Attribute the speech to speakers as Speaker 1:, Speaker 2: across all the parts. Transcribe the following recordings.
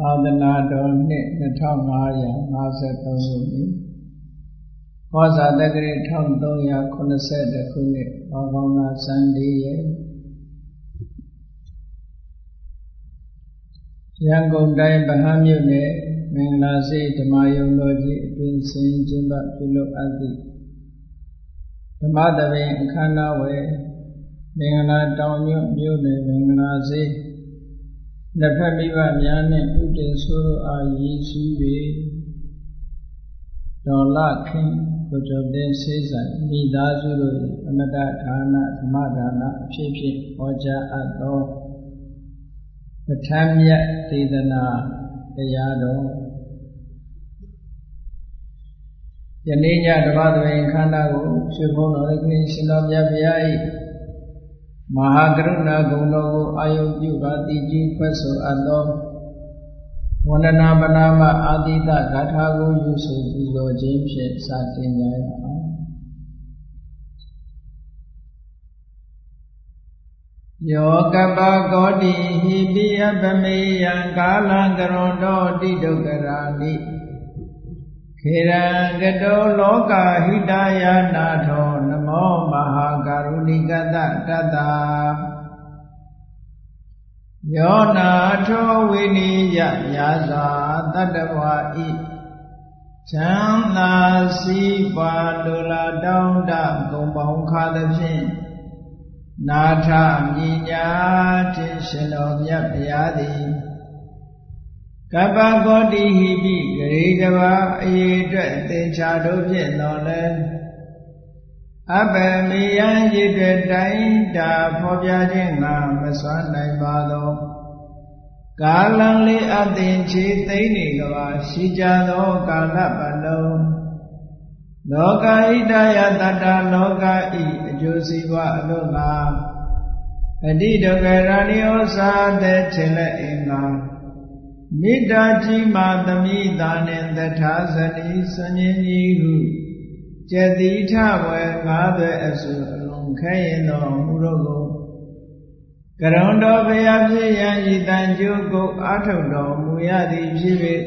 Speaker 1: သာသနာတော်နှစ်2553ခုနှစ်ဟောဇာတက္ကရီ1380ခုနှစ်ဘာကောင်းလာစံလေးရဲ့ရန်ကုန်တိုင်းဗဟန်းမြို့နယ်မင်္ဂလာစေဓမ္မယုံတော်ကြီးအတွင်စင်ကျင်းပပြုလုပ်အပ်သည့်ဓမ္မတပင်အခမ်းအနားဝယ်မင်္ဂလာတောင်ညွတ်မြို့နယ်မင်္ဂလာစေ လက်ဖက်မိဘများနှင့်ဥတည်ဆိုးအားရည်စည်း၍ဒေါ်လခင်ကိုကျော်တဲ့ဆေးဆိုင်မိသားစုတို့အမတဒါနဓမ္မဒါနအဖြစ်ဖြင့်ဟောကြားအပ်သောပဋ္ဌာန်းမြတ်ဒေသနာတရားတော်ယနေ့ညဓမ္မသဘင်ခန္ဓာကိုရှင်ဘုန်းတော်ခင်ရှင်တော်မြတ်ဗျာ၏ မဟာကရုဏာဂုဏ်တော်ကိုအာယုပြုပါတိကြီးဖွက်ဆိုအပ်သောဝန္ဒနာပနာမအာတိတဂါထာကိုယူဆိုပူဇော်ခြင်းဖြင့်စတင်ကြရအောင်ယောကပကောတိဟိပိယပမေယံကာလံကရွန်တောတိဒုက္ခရာနိခေရံကတောလောကဟိတယနာထောန မောမဟာကာရုဏိကတတတ္တာယောနာထောဝိနိယညာသာတတ္တဝါဤချမ်းသာစီပါလူလာတောင်းတဂုံပေါင်းခါသဖြင့်နာထမြညာတင်ရှင်တော်မြတ်ဗျာသည်ကပ္ပဂောတိဟိပိဂရေကဘာအရေအတွက်သင်္ချာတို့ဖြင့်တော်လဲ အပမေယံရည်တဲ့တိုင်းတာဖော်ပြခြင်းငါမစွမ်းနိုင်ပါသောကာလံလေးအသင်ချေသိမ့်နေကဘာရှိကြသောကာလပတ်လုံးလောကဣတယတတ္တလောကဤအကျိုးစီးပွားအလို့ငါအတိဒုက္ခရာဏိဩစာတဲ့ထင်လက်အင်္ဂါမေတ္တာကြီးမှသမိတာနှင့်တထာဇတိဆွန်ရင်ကြီးဟု ကျတိထဝေငါးသွဲအစုအလုံးခဲရင်တော်မူတော့ကိုကရုံတော်ဘုရားဖြစ်ရန်ဤတန်ကျိုးကိုအာထုတ်တော်မူရသည်ဖြစ်၍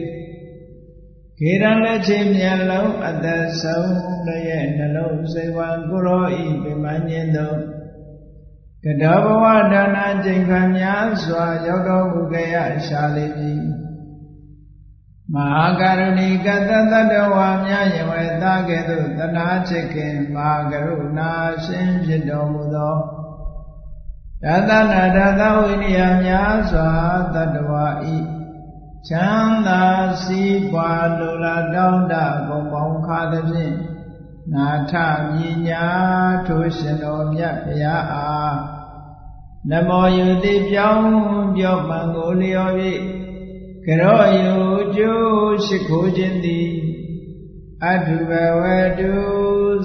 Speaker 1: ခေရန်လက်ချင်းမျက်လုံးအသက်ဆုံးလည်းရဲ့နှလုံးစိတ်ဝံကိုရောဤပြမညင်းသောကတောဘဝဒါနာကျင့်ခံများစွာရောက်တော်မူကြရရှာလိမ့်မည် မဟာကရုဏီကတတတဝါများယဝေတာကဲ့သို့တနာချစ်ခင်မဟာကရုဏာရှင်ဖြစ်တော်မူသောတသနာတသဝိနည်းများစွာတတဝါဤချမ်းသာစီးပွားလိုလားတောင်းတဂုံပေါင်းခါသဖြင့်နာထမြညာထိုရှင်တော်မြတ်ဘုရားအားနမောယုတိပြောင်းပြောမှန်ကိုလျော်၍ ကရောယုကျိုးရှိခိုးခြင်းသည်အထုဘဝတု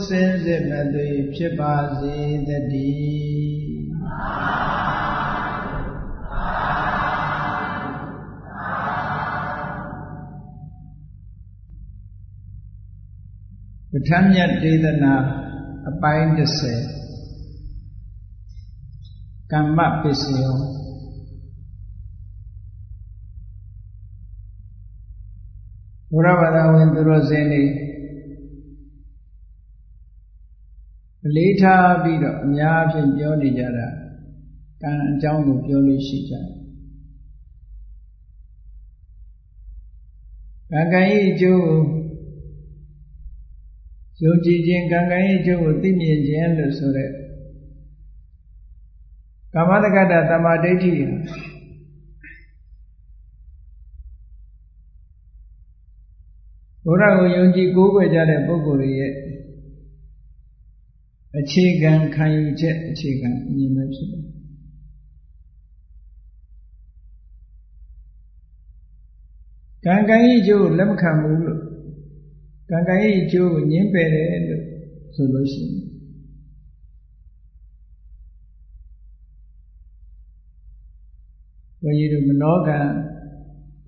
Speaker 1: စင်စစ်မသွေဖြစ်ပါစေတည်းပဋ္ဌာန်းမြတ်ဒေသနာအပိုင်း30ကမ္မပစ္စယော ဘုရားဘာသာဝင်သူတော်စင်တွေအလေးထားပြီးတော့အများအပြားပြောနေကြတာကံအကြောင်းကိုပြောလို့ရှိကြတယ်ကံကံဤအကျိုးကိုယုံကြည်ခြင်းကံကံဤအကျိုးကိုသိမြင်ခြင်းလို့ဆိုတဲ့ကာမတက္ကတသမာဓိဋ္ဌိ ရားကိုယုံကြည်ကိုးကွယ်ကြတဲ့ပုဂ္ဂိုလ်တွေရဲ့အခြေခံခံယူချက်အခြေခံအမြင်ပဲဖြစ်တယ်ကံကံဤကျိုးလက်မခံဘူးလို့ကံကံဤကျိုးကိုညှင်းပယ်တယ်လို့ဆိုလို့ရှိရင်ဘုန်းကြီးတို့မနောကံ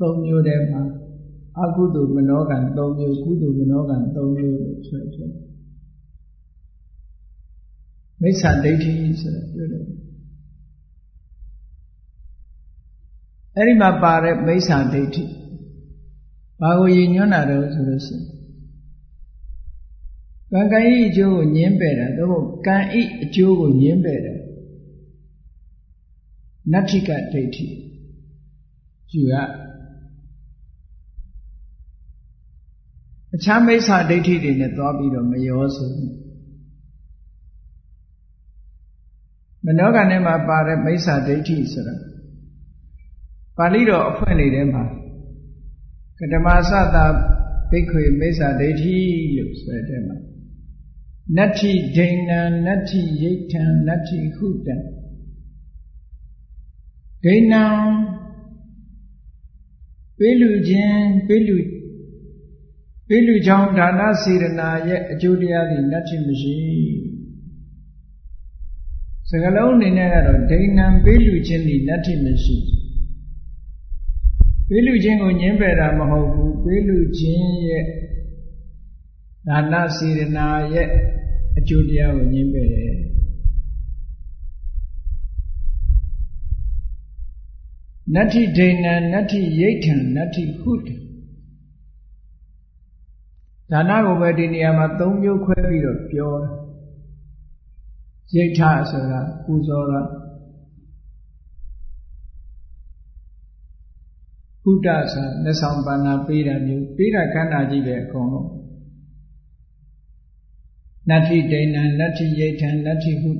Speaker 1: ၃မျိုးတည်းမှာ အကုသိုလ်မနောကံ၃မျိုးကုသိုလ်မနောကံ၃မျိုးလို့ဆိုတယ်မိစ္ဆာဒိဋ္ဌိဆိုပြောတယ်အဲ့ဒီမှာပါတဲ့မိစ္ဆာဒိဋ္ဌိဘာကိုရည်ညွှန်းတာတော့ဆိုလို့ရှိရင်ကံကံဤအကျိုးကိုညင်းပယ်တာတော့ကံဤအကျိုးကိုညင်းပယ်တယ်နတ္ထိကဒိဋ္ဌိယူရ အခြားမိစ္ဆာဒိဋ္ဌိတွေနဲ့သွားပြီးတော့မရောဆိုဘူးမနောကနဲ့မှာပါတဲ့မိစ္ဆာဒိဋ္ဌိဆိုတာပါဠိတော်အဖွင့်လေးထဲမှာကတမသတာဘိက္ခွေမိစ္ဆာဒိဋ္ဌိလို့ဆိုတဲ့မှာနတ္ထိဒိဏံနတ္ထိယိဋ္ဌံနတ္ထိဟုတံဒိဏံပေးလူခြင်းပေးလူ ပေးလူကြောင့်ဒါနစေရနာရဲ့အကျိုးတရားတွေနတ္ထိမရှိစကလုံးအနေနဲ့ကတော့ဒိဏံပေးလူခြင်းဒီနတ္ထိမရှိပေးလူခြင်းကိုညှင်းပယ်တာမဟုတ်ဘူးပေးလူခြင်းရဲ့ဒါနစေရနာရဲ့အကျိုးတရားကိုညှင်းပယ်တယ်နတ္ထိဒိဏံနတ္ထိယိဋ္ဌံနတ္ထိဟုတံ ဒါနကိုပဲဒီနေရာမှာ၃မျိုးခွဲပြီးတော့ပြောတယ်ယိဋ္ဌဆိုတာပူဇော်တာဘုဒ္ဓဆိုလက်ဆောင်ပန္နာပေးတာမျိုးပေးတာကန္တာကြီးပဲအကုန်လုံးနတ္ထိဒိဏံနတ္ထိယိဋ္ဌံနတ္ထိဟု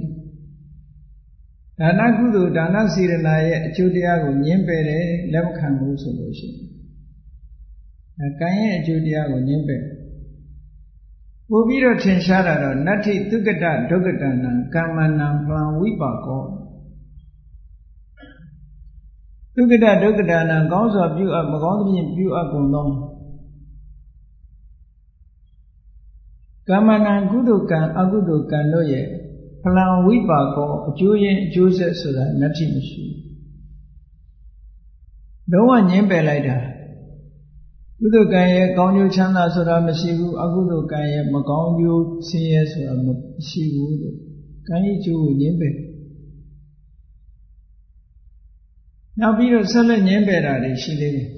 Speaker 1: ဒါနကုသိုလ်ဒါနစေရနာရဲ့အကျိုးတရားကိုညှင်းပယ်တယ်လက်မခံဘူးဆိုလို့ရှိရင်အဲကံရဲ့အကျိုးတရားကိုညှင်းပယ် ပို့ပြီးတော့ထင်ရှားတာတော့နတ္ထိသုကတဒုက္ကတနံကမ္မနံဖလံဝိပါကောသုကတဒုက္ကတနံကောင်းစွာပြုအပ်မကောင်းသဖြင့်ပြုအပ်ကုန်သောကမ္မနံကုသိုလ်ကံအကုသိုလ်ကံတို့ရဲ့ဖလံဝိပါကောအကျိုးရင်းအကျိုးဆက်ဆိုတာနတ္ထိမရှိလုံးဝညင်းပယ်လိုက်တာ ကုသိုလ်ကံရဲ့ကောင်းကျိုးချမ်းသာဆိုတာမရှိဘူးအကုသိုလ်ကံရဲ့မကောင်းကျိုးဆင်းရဲဆိုတာမရှိဘူးလို့ကံရဲ့ကျိုးကိုညင်းပယ်နောက်ပြီးတော့ဆက်လက်ညင်းပယ်တာတွေရှိသေးတယ်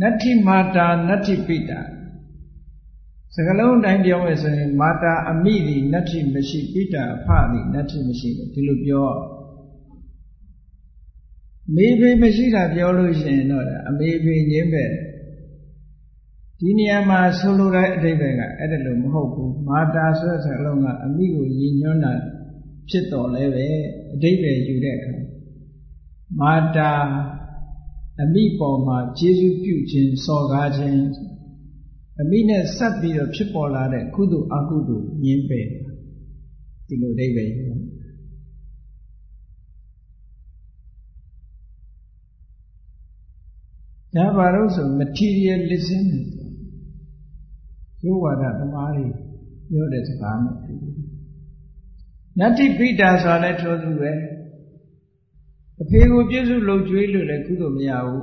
Speaker 1: နတ္ထိမာတာနတ္ထိပိတာစကလုံးတိုင်းပြောမယ်ဆိုရင်မာတာအမိသည်နတ္ထိမရှိပိတာအဖသည်နတ္ထိမရှိလို့ဒီလိုပြောမေဖေမရှိတာပြောလို့ရှိရင်တော့အမေဖေညင်းပဲ ဒီနေရာမှာဆိုလိုတဲ့အဓိပ္ပာယ်ကအဲ့ဒါလို့မဟုတ်ဘူးမာတာဆိုတဲ့စကားလုံးကအမိကိုရည်ညွှန်းတာဖြစ်တော်လဲပဲအဓိပ္ပာယ်ယူတဲ့အခါမာတာအမိပေါ်မှာကျေးဇူးပြုခြင်းစော်ကားခြင်းအမိနဲ့ဆက်ပြီးတော့ဖြစ်ပေါ်လာတဲ့ကုသိုလ်အကုသိုလ်ညင်းပယ်ဒီလိုအဓိပ္ပာယ်ယူဒါပါလို့ဆို materialism ရုပ်ဝါဒသမားတွေပြောတဲ့စကားနဲ့တူတယ်နတ္တိပိတာဆိုတာလည်းထိုသူပဲအဖေကိုပြည့်စုံလုံကျွေးလို့လည်းကုသိုလ်မရဘူး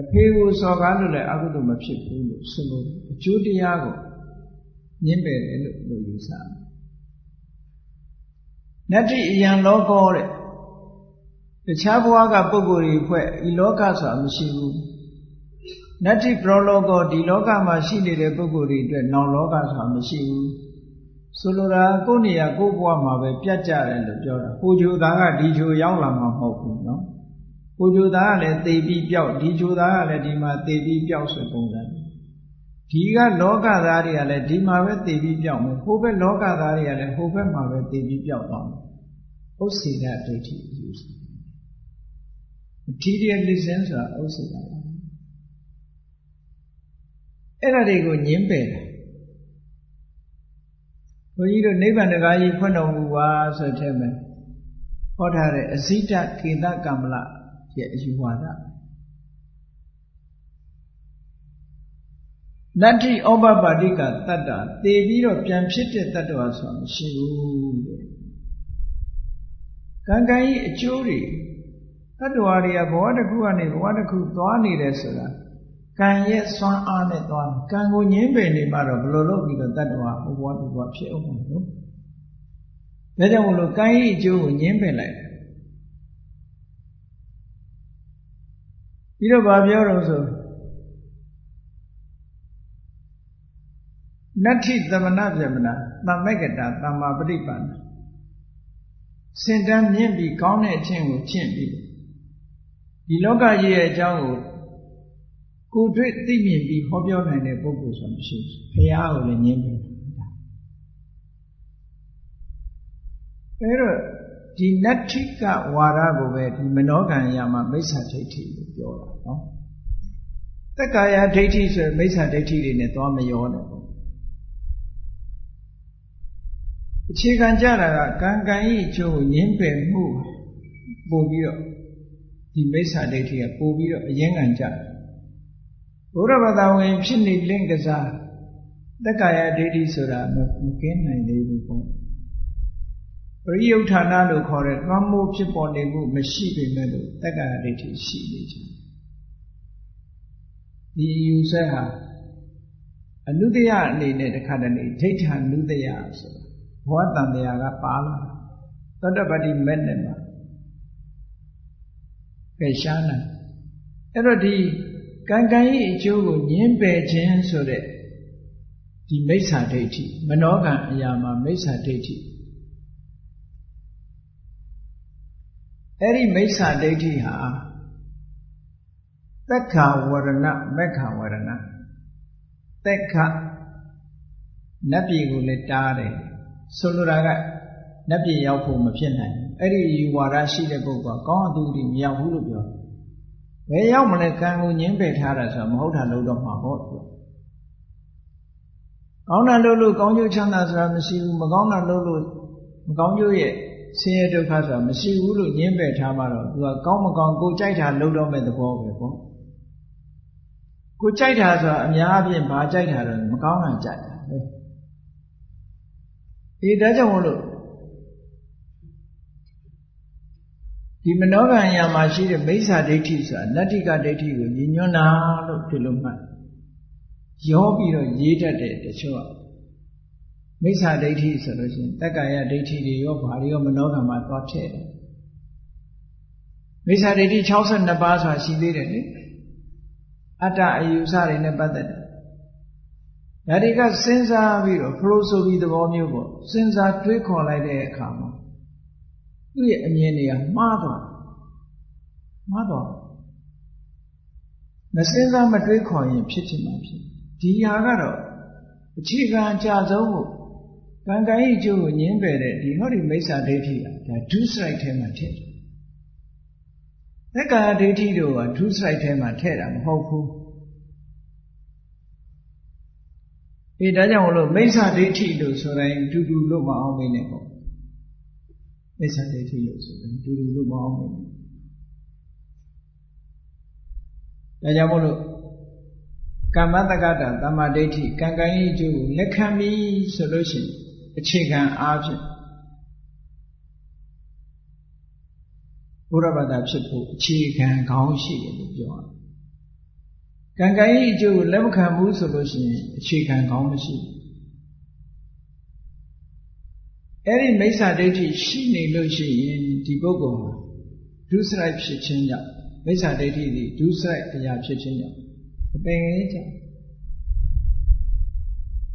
Speaker 1: အဖေကိုစော်ကားလို့လည်းအကုသိုလ်မဖြစ်ဘူးလို့ဆိုလို့အကျိုးတရားကိုညှင်းပယ်တယ်လို့လို့ယူဆတယ်နတ္တိအယံလောကောတဲ့တခြားဘဝကပုဂ္ဂိုလ်တွေဖွဲ့ဒီလောကဆိုတာမရှိဘူး နတ္တိပရောလောကောဒီလောကမှာရှိနေတဲ့ပုဂ္ဂိုလ်တွေအတွက်နောင်လောကဆိုတာမရှိဘူးဆိုလိုတာကိုယ့်နေရာကိုယ့်ဘဝမှာပဲပြတ်ကြတယ်လို့ပြောတာကိုဂျိုသားကဒီဂျိုရောက်လာမှာမဟုတ်ဘူးနော်ကိုဂျိုသားကလည်းသေပြီးပြောက်ဒီဂျိုသားကလည်းဒီမှာသေပြီးပြောက်ဆိုပုံစံဒီကလောကသားတွေကလည်းဒီမှာပဲသေပြီးပြောက်မယ်ဟိုဘက်လောကသားတွေကလည်းဟိုဘက်မှာပဲသေပြီးပြောက်သွားမယ်ဥစ္စေဒဒိဋ္ဌိယူစီ materialism ဆိုတာဥစ္စေဒပါ အဲ့ဒါတွေကိုညင်းပယ်တယ်ဘုန်းကြီးတို့နိဗ္ဗာန်တကားကြီးဖွင့်တော်မူပါဆိုတဲ့မဲ့ဟောထားတဲ့အဇိတကေတကမ္မလရဲ့အယူဝါဒနတ္တိဩပပါတိကတတ္တသေပြီးတော့ပြန်ဖြစ်တဲ့တတ္တဝါဆိုတာမရှိဘူးတဲ့ကံကံကြီးအကျိုးတွေတတ္တဝါတွေကဘဝတစ်ခုကနေဘဝတစ်ခုသွားနေတယ်ဆိုတာ ကံရဲ့စွမ်းအားနဲ့သွားကံကိုငင်းပယ်နေမှတော့ဘယ်လိုလုပ်ပြီးတော့တတ္တဝါဟိုဘဝဒီဘဝဖြစ်အောင်မလို့ဒါကြောင့်မလို့ကံရဲ့အကျိုးကိုငင်းပယ်လိုက်ပြီးတော့ဗာပြောတော့ဆိုနတ္ထိသမဏဗျမနာသမ္မကတာသမ္မာပဋိပန္နစင်တန်းမြင့်ပြီးကောင်းတဲ့အချင်းကိုဖြင့်ပြီးဒီလောကကြီးရဲ့အကြောင်းကို ကိုတွေ့သိမြင်ပြီးဟောပြောနိုင်တဲ့ပုဂ္ဂိုလ်ဆိုမရှိဘူး။ဘုရားကိုလည်းညင်းတယ်အဲတော့ဒီနတ္ထိကဝါဒကိုပဲဒီမနောကံရမှာမိစ္ဆာဒိဋ္ဌိလို့ပြောတာနော်တက္ကာယဒိဋ္ဌိဆိုမိစ္ဆာဒိဋ္ဌိတွေနဲ့သွားမရောနဲ့ပေါ့အခြေခံကြတာကကံကံဤအကျိုးကိုငင်းပယ်မှုပို့ပြီးတော့ဒီမိစ္ဆာဒိဋ္ဌိကပို့ပြီးတော့အရင်ခံကြတယ် ဘုရားဘာသာဝင်ဖြစ်နေလင့်ကစားတက္ကာယဒိဋ္ဌိဆိုတာမကင်းနိုင်သေးဘူးပေါ့ပရိယုဌာဏလို့ခေါ်တဲ့သွမ်းမိုးဖြစ်ပေါ်နေမှုမရှိပေမဲ့လို့တက္ကရာဒိဋ္ဌိရှိနေကြဒီယူဆဟာအနုတ္တယအနေနဲ့တခါတလေဒိဋ္ဌာနုတ္တယဆိုတာဘောတန်တရားကပါလာသတ္တပတိမဲ့နဲ့မှာကဲရှားနိုင်အဲ့တော့ဒီ ကံကံဤအကျိုးကိုညင်းပယ်ခြင်းဆိုတဲ့ဒီမိစ္ဆာဒိဋ္ဌိမနောကံအရာမှာမိစ္ဆာဒိဋ္ဌိအဲ့ဒီမိစ္ဆာဒိဋ္ဌိဟာသက်ခဝရဏမက္ခဝရဏသက်ခနတ်ပြည်ကိုလည်းတားတယ်ဆိုလိုတာကနတ်ပြည်ရောက်ဖို့မဖြစ်နိုင်အဲ့ဒီယူဝါဒရှိတဲ့ပုဂ္ဂိုလ်ကကောင်းအတူတူမရောက်ဘူးလို့ပြော ဘယ်ရောက်မလဲကံကိုညင်းပယ်ထားတာဆိုတော့မဟုတ်တာလို့တော့မှာပေါ့သူကောင်းတာလို့လို့ကောင်းကျိုးချမ်းသာဆိုတာမရှိဘူးမကောင်းတာလို့လို့မကောင်းကျိုးရဲ့ဆင်းရဲဒုက္ခဆိုတာမရှိဘူးလို့ညင်းပယ်ထားမှတော့သူကကောင်းမကောင်းကိုကြိုက်တာလုပ်တော့မဲ့သဘောပဲပေါ့ကိုကြိုက်တာဆိုတာအများအပြားဘာကြိုက်တာတော့မကောင်းတာကြိုက်တာပဲအေးဒါကြောင့်မို့လို့ ဒီမနောကံညာမှာရှိတဲ့မိစ္ဆာဒိဋ္ဌိဆိုတာနတ္တိကဒိဋ္ဌိကိုညညွန်းတာလို့ဒီလိုမှတ်ရောပြီးတော့ရေးတတ်တဲ့တချို့ကမိစ္ဆာဒိဋ္ဌိဆိုလို့ရှိရင်တက္ကာယဒိဋ္ဌိတွေရောဘာတွေရောမနောကံမှာသွားထည့်တယ်မိစ္ဆာဒိဋ္ဌိ62ပါးဆိုတာရှိသေးတယ်လေအတ္တအယူဆတွေနဲ့ပတ်သက်တယ်ဒါတွေကစဉ်းစားပြီးတော့ philosophy သဘောမျိုးပေါ့စဉ်းစားတွေးခေါ်လိုက်တဲ့အခါမှာ သူ့ရဲ့အမြင်တွေကမှားသွားမှားသွားမစဉ်းစားမတွေးခေါ်ရင်ဖြစ်ချင်မှဖြစ်ဒီဟာကတော့အခြေခံအကြဆုံးကိုကံကံဤကျိုးကိုညင်းပယ်တဲ့ဒီဟောဒီမိစ္ဆာဒိဋ္ဌိကဒါဒုစရိုက်ထဲမှာထည့်တယ်။သက္ကာဒိဋ္ဌိတို့ကဒုစရိုက်ထဲမှာထည့်တာမဟုတ်ဘူး။အေးဒါကြောင့်မလို့မိစ္ဆာဒိဋ္ဌိလို့ဆိုတိုင်းတူတူလို့မအောင်မင်းနဲ့ပေါ့။ မိစ္ဆာဒိဋ္ဌိလို့ဆိုတိုင်းတူတူလို့မအောင်မင်း။ဒါကြောင့်မို့လို့ကမ္မတက္ကတာတမ္မာဒိဋ္ဌိကံကံဤကျိုးကိုလက်ခံပြီဆိုလို့ရှိရင်အခြေခံအားဖြင့်ဘုရားဘာသာဖြစ်ဖို့အခြေခံကောင်းရှိတယ်လို့ပြောရတယ်။ကံကံဤအကျိုးကိုလက်မခံဘူးဆိုလို့ရှိရင်အခြေခံကောင်းမရှိဘူး။ အဲ့ဒီမိစ္ဆာဒိဋ္ဌိရှိနေလို့ရှိရင်ဒီပုဂ္ဂိုလ်ဟာဒုစရိုက်ဖြစ်ခြင်းကြောင့်မိစ္ဆာဒိဋ္ဌိဒီဒုစရိုက်အရာဖြစ်ခြင်းကြောင့်အပင်ငယ်ကြ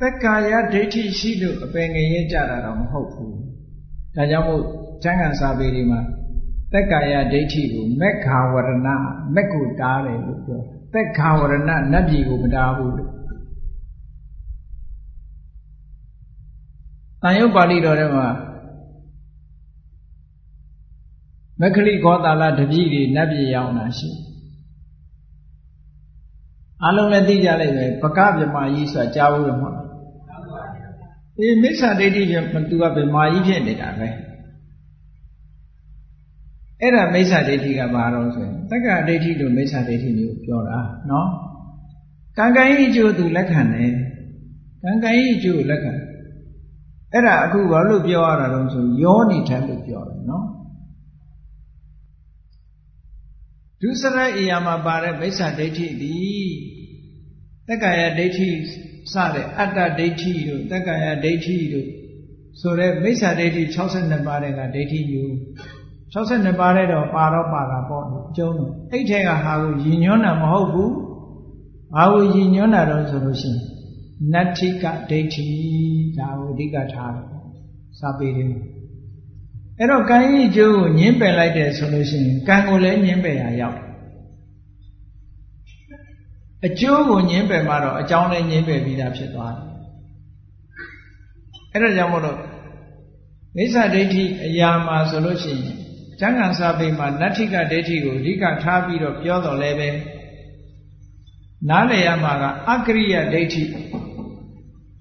Speaker 1: သက္ကာယဒိဋ္ဌိရှိလို့အပင်ငယ်ကြတာတော့မဟုတ်ဘူးဒါကြောင့်မို့ကျမ်းဂန်စာပေတွေမှာသက္ကာယဒိဋ္ဌိကိုမက္ခာဝရဏမက်ကိုတားတယ်လို့ပြောသက္ခာဝရဏနတ်ပြည်ကိုမတားဘူးလို့ တန်ရုပ်ပါဠိတော်ထဲမှာမက္ခလိခောတာလတပည့်တွေနတ်ပြည်ရောက်တာရှိတယ်အလုံးလည်းသိကြလိုက်ပဲပကဗမာကြီးဆိုတာကြားဘူးလို့မဟုတ်လားအေးမိစ္ဆာဒိဋ္ဌိပြသူကဗမာကြီးဖြစ်နေတာပဲအဲ့ဒါမိစ္ဆာဒိဋ္ဌိကဘာတော့ဆိုရင်တက္ကဒိဋ္ဌိလို့မိစ္ဆာဒိဋ္ဌိမျိုးပြောတာနော်ကံကံဤအကျိုးသူလက်ခံတယ်ကံကံဤအကျိုးလက်ခံ အဲ့ဒါအခုဘာလို့ပြောရတာတော့ဆိုယောနိထလို့ပြောတယ်နော်ဒုစရိုက်အရာမှာပါတဲ့မိစ္ဆာဒိဋ္ဌိသည်တက္ကာယဒိဋ္ဌိစတဲ့အတ္တဒိဋ္ဌိတို့တက္ကာယဒိဋ္ဌိတို့ဆိုတဲ့မိစ္ဆာဒိဋ္ဌိ62ပါးတဲ့ကဒိဋ္ဌိမျိုး62ပါးတဲ့တော့ပါတော့ပါတာပေါ့အကျုံးတော့အဲ့ထဲကဟာကိုရည်ညွှန်းတာမဟုတ်ဘူးဘာကိုရည်ညွှန်းတာတော့ဆိုလို့ရှိရင် နတ္ထိကဒိဋ္ဌိဒါကိုအဓိကထားတယ်စာပေတယ်အဲ့တော့ကံဤကျိုးကိုညင်းပယ်လိုက်တယ်ဆိုလို့ရှိရင်ကံကိုလည်းညင်းပယ်ရရောက်အကျိုးကိုညင်းပယ်မှတော့အကြောင်းလည်းညင်းပယ်ပြီးသားဖြစ်သွားတယ်အဲ့ဒါကြောင့်မို့လို့မိစ္ဆာဒိဋ္ဌိအရာမှာဆိုလို့ရှိရင်ကျမ်းဂန်စာပေမှာနတ္ထိကဒိဋ္ဌိကိုအဓိကထားပြီးတော့ပြောတော်လဲပဲနားလည်ရမှာကအကရိယဒိဋ္ဌိ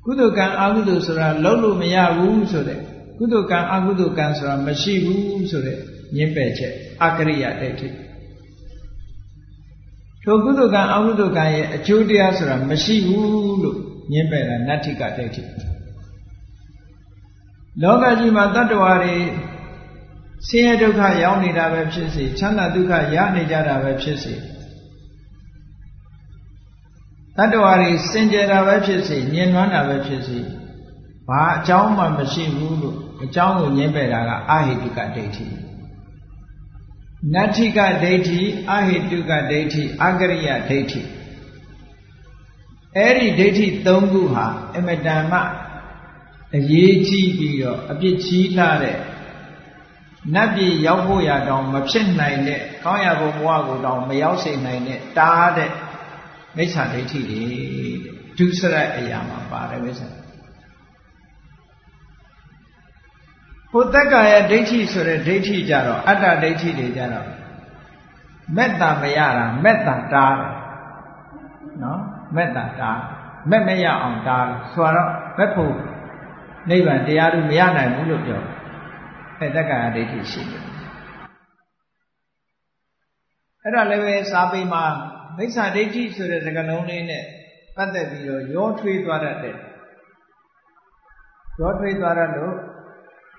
Speaker 1: ကုသကံအကုသိုလ်ဆိုတာလုံးလို့မရဘူးဆိုတဲ့ကုသကံအကုသကံဆိုတာမရှိဘူးဆိုတဲ့ညင်းပယ်ချက်အကရိယဒိဋ္ဌိထိုကုသကံအကုသကံရဲ့အကျိုးတရားဆိုတာမရှိဘူးလို့ညင်းပယ်တာနတ္ထိကဒိဋ္ဌိလောကကြီးမှာတတ္တဝါတွေဆင်းရဲဒုက္ခရောက်နေတာပဲဖြစ်စေချမ်းသာဒုက္ခရနေကြတာပဲဖြစ်စေ တတ္တဝါတွေစင်ကြယ်တာပဲဖြစ်စေညင်နွမ်းတာပဲဖြစ်စေဘာအကြောင်းမှမရှိဘူးလို့အကြောင်းကိုညင်းပယ်တာကအဟိတုကဒိဋ္ဌိနတ္ထိကဒိဋ္ဌိအဟိတုကဒိဋ္ဌိအကရိယဒိဋ္ဌိအဲ့ဒီဒိဋ္ဌိ၃ခုဟာအမတန်မှအရေးကြီးပြီးတော့အပြစ်ကြီးလာတဲ့နတ်ပြည်ရောက်ဖို့ရတောင်မဖြစ်နိုင်တဲ့ကောင်းရဘုံဘဝကိုတောင်မရောက်စေနိုင်တဲ့တားတဲ့ မိစ္ဆာဒိဋ္ဌိတွေဒုစရိုက်အရာမှာပါတယ်မိစ္ဆာဟိုတက္ကာယဒိဋ္ဌိဆိုတဲ့ဒိဋ္ဌိကြတော့အတ္တဒိဋ္ဌိတွေကြတော့မေတ္တာမရတာမေတ္တာတားတယ်နော်မေတ္တာတားမက်မရအောင်တားဆိုတော့မက်ဖို့နိဗ္ဗာန်တရားတို့မရနိုင်ဘူးလို့ပြောအဲတက္ကရာဒိဋ္ဌိရှိတယ်အဲ့ဒါလည်းပဲစာပေမှာ မိစ္ဆာဒိဋ္ဌိဆိုတဲ့စကားလုံးလေးနဲ့ပတ်သက်ပြီးတော့ရောထွေးသွားတတ်တယ်ရောထွေးသွားတတ်လို့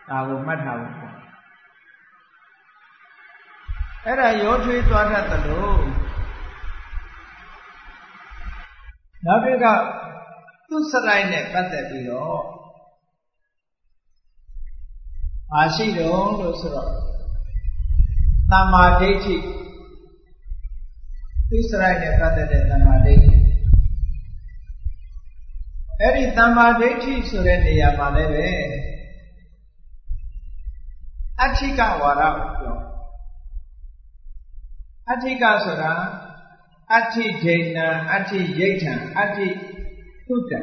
Speaker 1: ဒါကိုမှတ်ထားဖို့ပေါ့အဲ့ဒါရောထွေးသွားတတ်တယ်လို့နောက်တစ်ခါသူစရိုက်နဲ့ပတ်သက်ပြီးတော့ဘာရှိတော့လို့ဆိုတော့တမ္မာဒိဋ္ဌိ သူစရိုက်နဲ့ပတ်သက်တဲ့တမ္မာဒိဋ္ဌိအဲ့ဒီတမ္မာဒိဋ္ဌိဆိုတဲ့နေရာမှာလည်းပဲအဋ္ဌိကဝါဒကိုပြောအဋ္ဌိကဆိုတာအဋ္ဌိဒိဏံအဋ္ဌိယိဋ္ဌံအဋ္ဌိသုတံ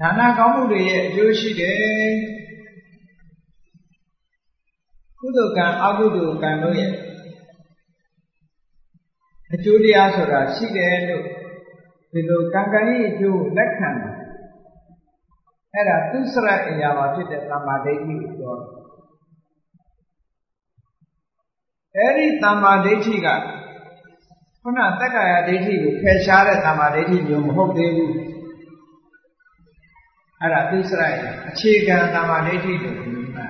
Speaker 1: ဒါနကောင်းမှုတွေရဲ့အကျိုးရှိတယ်ကုသိုလ်ကံအကုသိုလ်ကံတို့ရဲ့ အကျိုးတရားဆိုတာရှိတယ်လို့ဒီလိုကံကံရဲ့အကျိုးလက်ခံတယ်အဲ့ဒါသူစရအရာမှာဖြစ်တဲ့သမာဓိဋ္ဌိကိုပြောတယ်အဲ့ဒီသမာဓိဋ္ဌိကခုနတက္ကာယဒိဋ္ဌိကိုဖယ်ရှားတဲ့သမာဓိဋ္ဌိမျိုးမဟုတ်သေးဘူးအဲ့ဒါသူစရရဲ့အခြေခံသမာဓိဋ္ဌိလို့ပြောတာ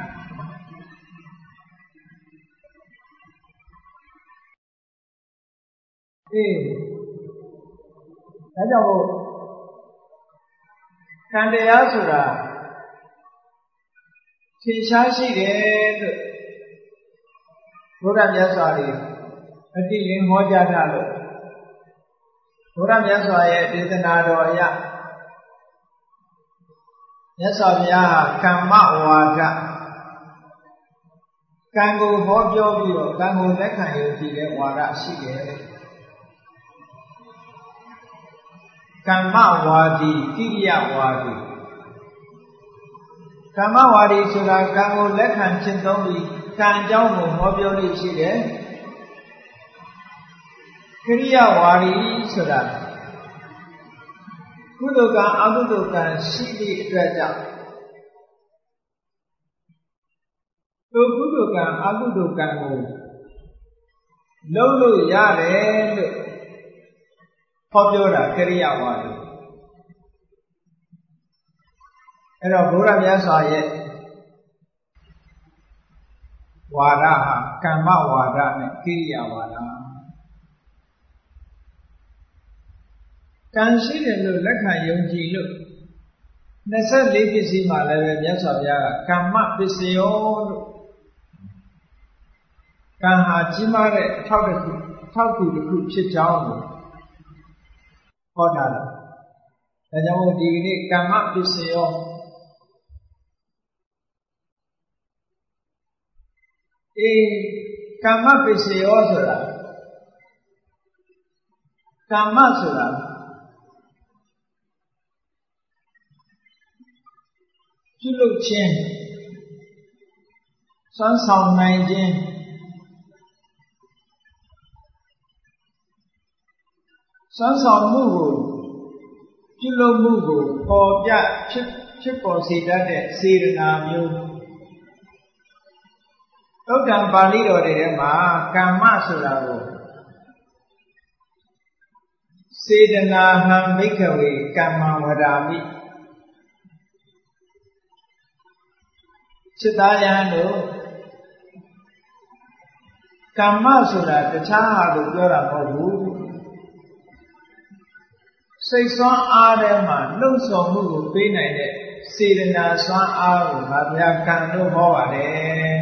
Speaker 1: အေးဒါကြောင့်မို့ကံတရားဆိုတာထင်ရှားရှိတယ်လို့ဘုရားမြတ်စွာဘုရားအတိလင်းဟောကြားတာလို့ဘုရားမြတ်စွာရဲ့ဒေသနာတော်အရမြတ်စွာဘုရားဟာကမ္မဝါဒကံကိုဟောပြောပြီးတော့ကံကိုလက်ခံရကြည့်တဲ့ဝါဒရှိတယ် ကမ္မဝါဒီကိရိယဝါဒီကမ္မဝါဒီဆိုတာကံကိုလက်ခံကျင့်သုံးပြီးကံကြောင်းကိုဟောပြောလို့ရှိတယ်ကိရိယဝါဒီဆိုတာကုသိုလ်ကံအကုသိုလ်ကံရှိသည့်အတွက်ကြောင့်သူကုသိုလ်ကံအကုသိုလ်ကံကိုလုံးလို့ရတယ်လို့ ဟောပြောတာကရိယာဝါဒအဲ့တော့ဘုရားမြတ်စွာရဲ့ဝါဒဟာကမ္မဝါဒနဲ့ကိရိယာဝါဒကံရှိတယ်လို့လက်ခံယုံကြည်လို့24ပစ္စည်းမှာလည်းပဲမြတ်စွာဘုရားကကမ္မပစ္စယောလို့ကံဟာကြီးမားတဲ့အထောက်တစ်ခုအထောက်ကူတစ်ခုဖြစ်ကြောင်းကို ဟောတာဒါကြောင့်ဒီကနေ့ကမ္မပစ္စယောအေးကမ္မပစ္စယောဆိုတာကမ္မဆိုတာပြုလုပ်ခြင်းစွမ်းဆောင်နိုင်ခြင်း စွမ်းဆောင်မှုကိုပြုလုပ်မှုကိုပေါ်ပြဖြစ်ဖြစ်ပေါ်စေတတ်တဲ့စေရနာမျိုးသုတ်တံပါဠိတော်တွေထဲမှာကမ္မဆိုတာကိုစေတနာဟံဘိက္ခဝေကမ္မဝရာမိจิตသားယဟန်တို့ကမ္မဆိုတာတခြားဟာလို့ပြောတာမဟုတ်ဘူး စိတ်ဆွမ်းအားထဲမှာလှုပ်ဆောင်မှုကိုပေးနိုင်တဲ့စေတနာဆွမ်းအားကိုငါဘုရားကံလို့ဟောပါတယ်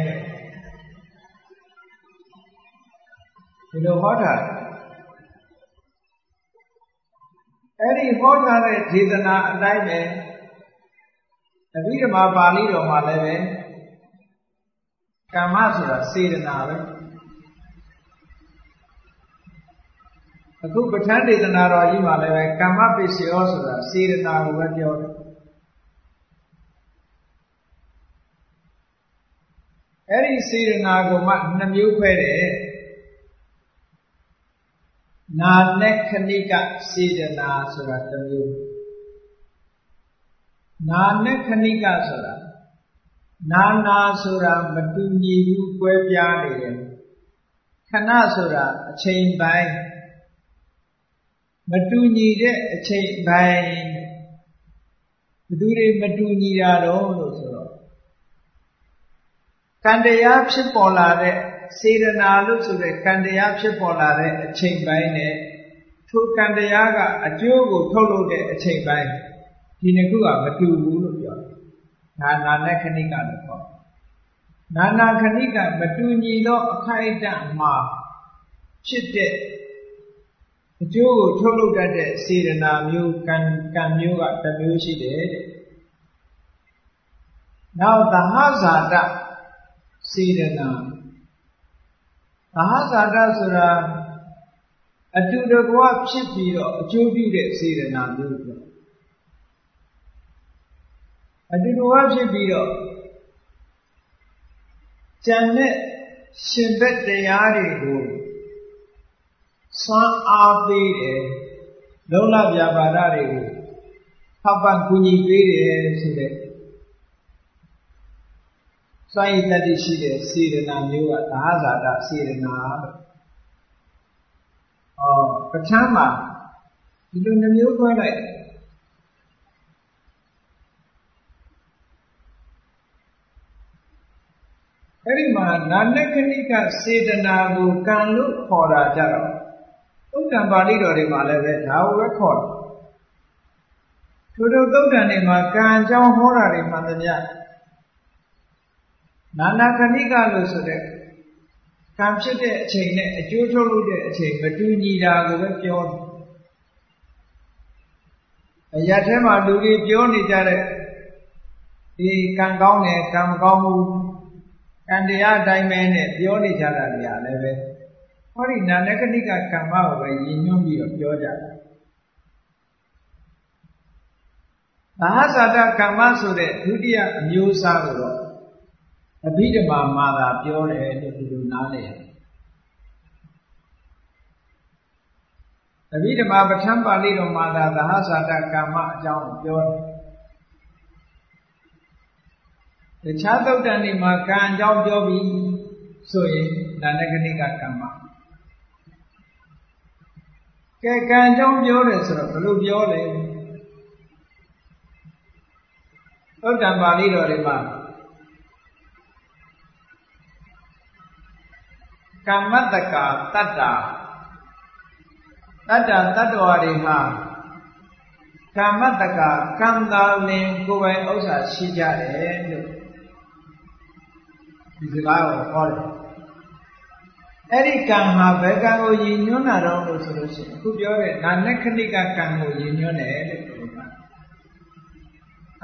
Speaker 1: ဒီလိုဟောတာအဲ့ဒီဟောထားတဲ့ဒေသနာအတိုင်းပဲအဘိဓမ္မာပါဠိတော်မှာလည်းပဲကမ္မဆိုတာစေတနာပဲ အခုပဋ္ဌာန်းဒေသနာတော်ကြီးမှာလည်းပဲကမ္မပစ္စယောဆိုတာစေတနာကိုပဲပြောတယ်အဲ့ဒီစေတနာကိုမှနှမျိုးခွဲတယ်နာနဲ့ခဏိကစေတနာဆိုတာတစ်မျိုးနာနဲ့ခဏိကဆိုတာနာနာဆိုတာမတူညီဘူးကွဲပြားနေတယ်ခဏဆိုတာအချိန်ပိုင်း မတူညီတဲ့အချိန်ပိုင်းဘသူတွေမတူညီတာတော့လို့ဆိုတော့ကံတရားဖြစ်ပေါ်လာတဲ့စေရနာလို့ဆိုတဲ့ကံတရားဖြစ်ပေါ်လာတဲ့အချိန်ပိုင်းနဲ့ထိုကံတရားကအကျိုးကိုထုတ်လုပ်တဲ့အချိန်ပိုင်းဒီနှစ်ခုကမတူဘူးလို့ပြောတယ်။နာနာနဲ့ခဏိကလို့ခေါ်တယ်။နာနာခဏိကမတူညီသောအခိုက်အတန့်မှာဖြစ်တဲ့ အကျိုးကိုထုတ်လုပ်တတ်တဲ့စေရနာမျိုးကံကံမျိုးကတစ်မျိုးရှိတယ်တဲ့။နောက်သဟဇာတစေရနာသဟဇာတဆိုတာအတူတကွဖြစ်ပြီးတော့အကျိုးပြုတဲ့စေရနာမျိုးပြောအတူတကွဖြစ်ပြီးတော့ကြံတဲ့ရှင်ဘက်တရားတွေကို စွမ်းအားပေးတယ်လုံလပြပါဒတွေကိုထောက်ပံ့ကူညီပေးတယ်ဆိုတဲ့စွမ်းရည်တတိရှိတဲ့စေရနာမျိုးကသာဇာတစေရနာလို့ဩပဋ္ဌာန်းမှာဒီလိုနှမျိုးခွဲလိုက်အဲ့ဒီမှာနာနကနိကစေတနာကိုကံလို့ခေါ်တာကြတော့ သုတ်တံပါဠိတော်တွေမှာလည်းပဲဒါကိုပဲခေါ်တယ်ထို့ထို့သုတ်တံတွေမှာကံအကြောင်းဟောတာတွေမှန်သမျှနာနာခဏိကလို့ဆိုတဲ့ကံဖြစ်တဲ့အချိန်နဲ့အကျိုးထုတ်လို့တဲ့အချိန်မတူညီတာကိုပဲပြောတယ်အရာထဲမှာလူတွေပြောနေကြတဲ့ဒီကံကောင်းတယ်ကံမကောင်းဘူးကံတရားအတိုင်းပဲနဲ့ပြောနေကြတာတွေအားလည်းပဲ ဟောဒီနာနကနိကကမ္မကိုပဲရည်ညွှန်းပြီးတော့ပြောကြတာဘာသာတကမ္မဆိုတဲ့ဒုတိယအမျိုးအစားကိုတော့အဘိဓမ္မာမှာသာပြောတယ်လို့ဒီလိုနားလည်ရတယ်အဘိဓမ္မာပဋ္ဌာန်းပါဠိတော်မှာသာသဟဇာတကမ္မအကြောင်းပြောတယ်တခြားသုတ်တန်တွေမှာကံအကြောင်းပြောပြီးဆိုရင်ဒါနဂနိကကမ္မ ကဲကံအကြောင်းပြောတယ်ဆိုတော့ဘယ်လိုပြောလဲသုတ်တန်ပါဠိတော်တွေမှာကမ္မတက္ကာတတ္တာတတ္တတတ္တဝါတွေဟာကမ္မတက္ကာကံသာလင်ကိုယ်ပိုင်ဥစ္စာရှိကြတယ်လို့ဒီစကားကိုဟောတယ် အဲ့ဒီကံဟာဘယ်ကံကိုရည်ညွှန်းတာတော့လို့ဆိုလို့ရှိရင်အခုပြောတဲ့နာနခဏိကကံကိုရည်ညွှန်းတယ်လို့ပြောတာ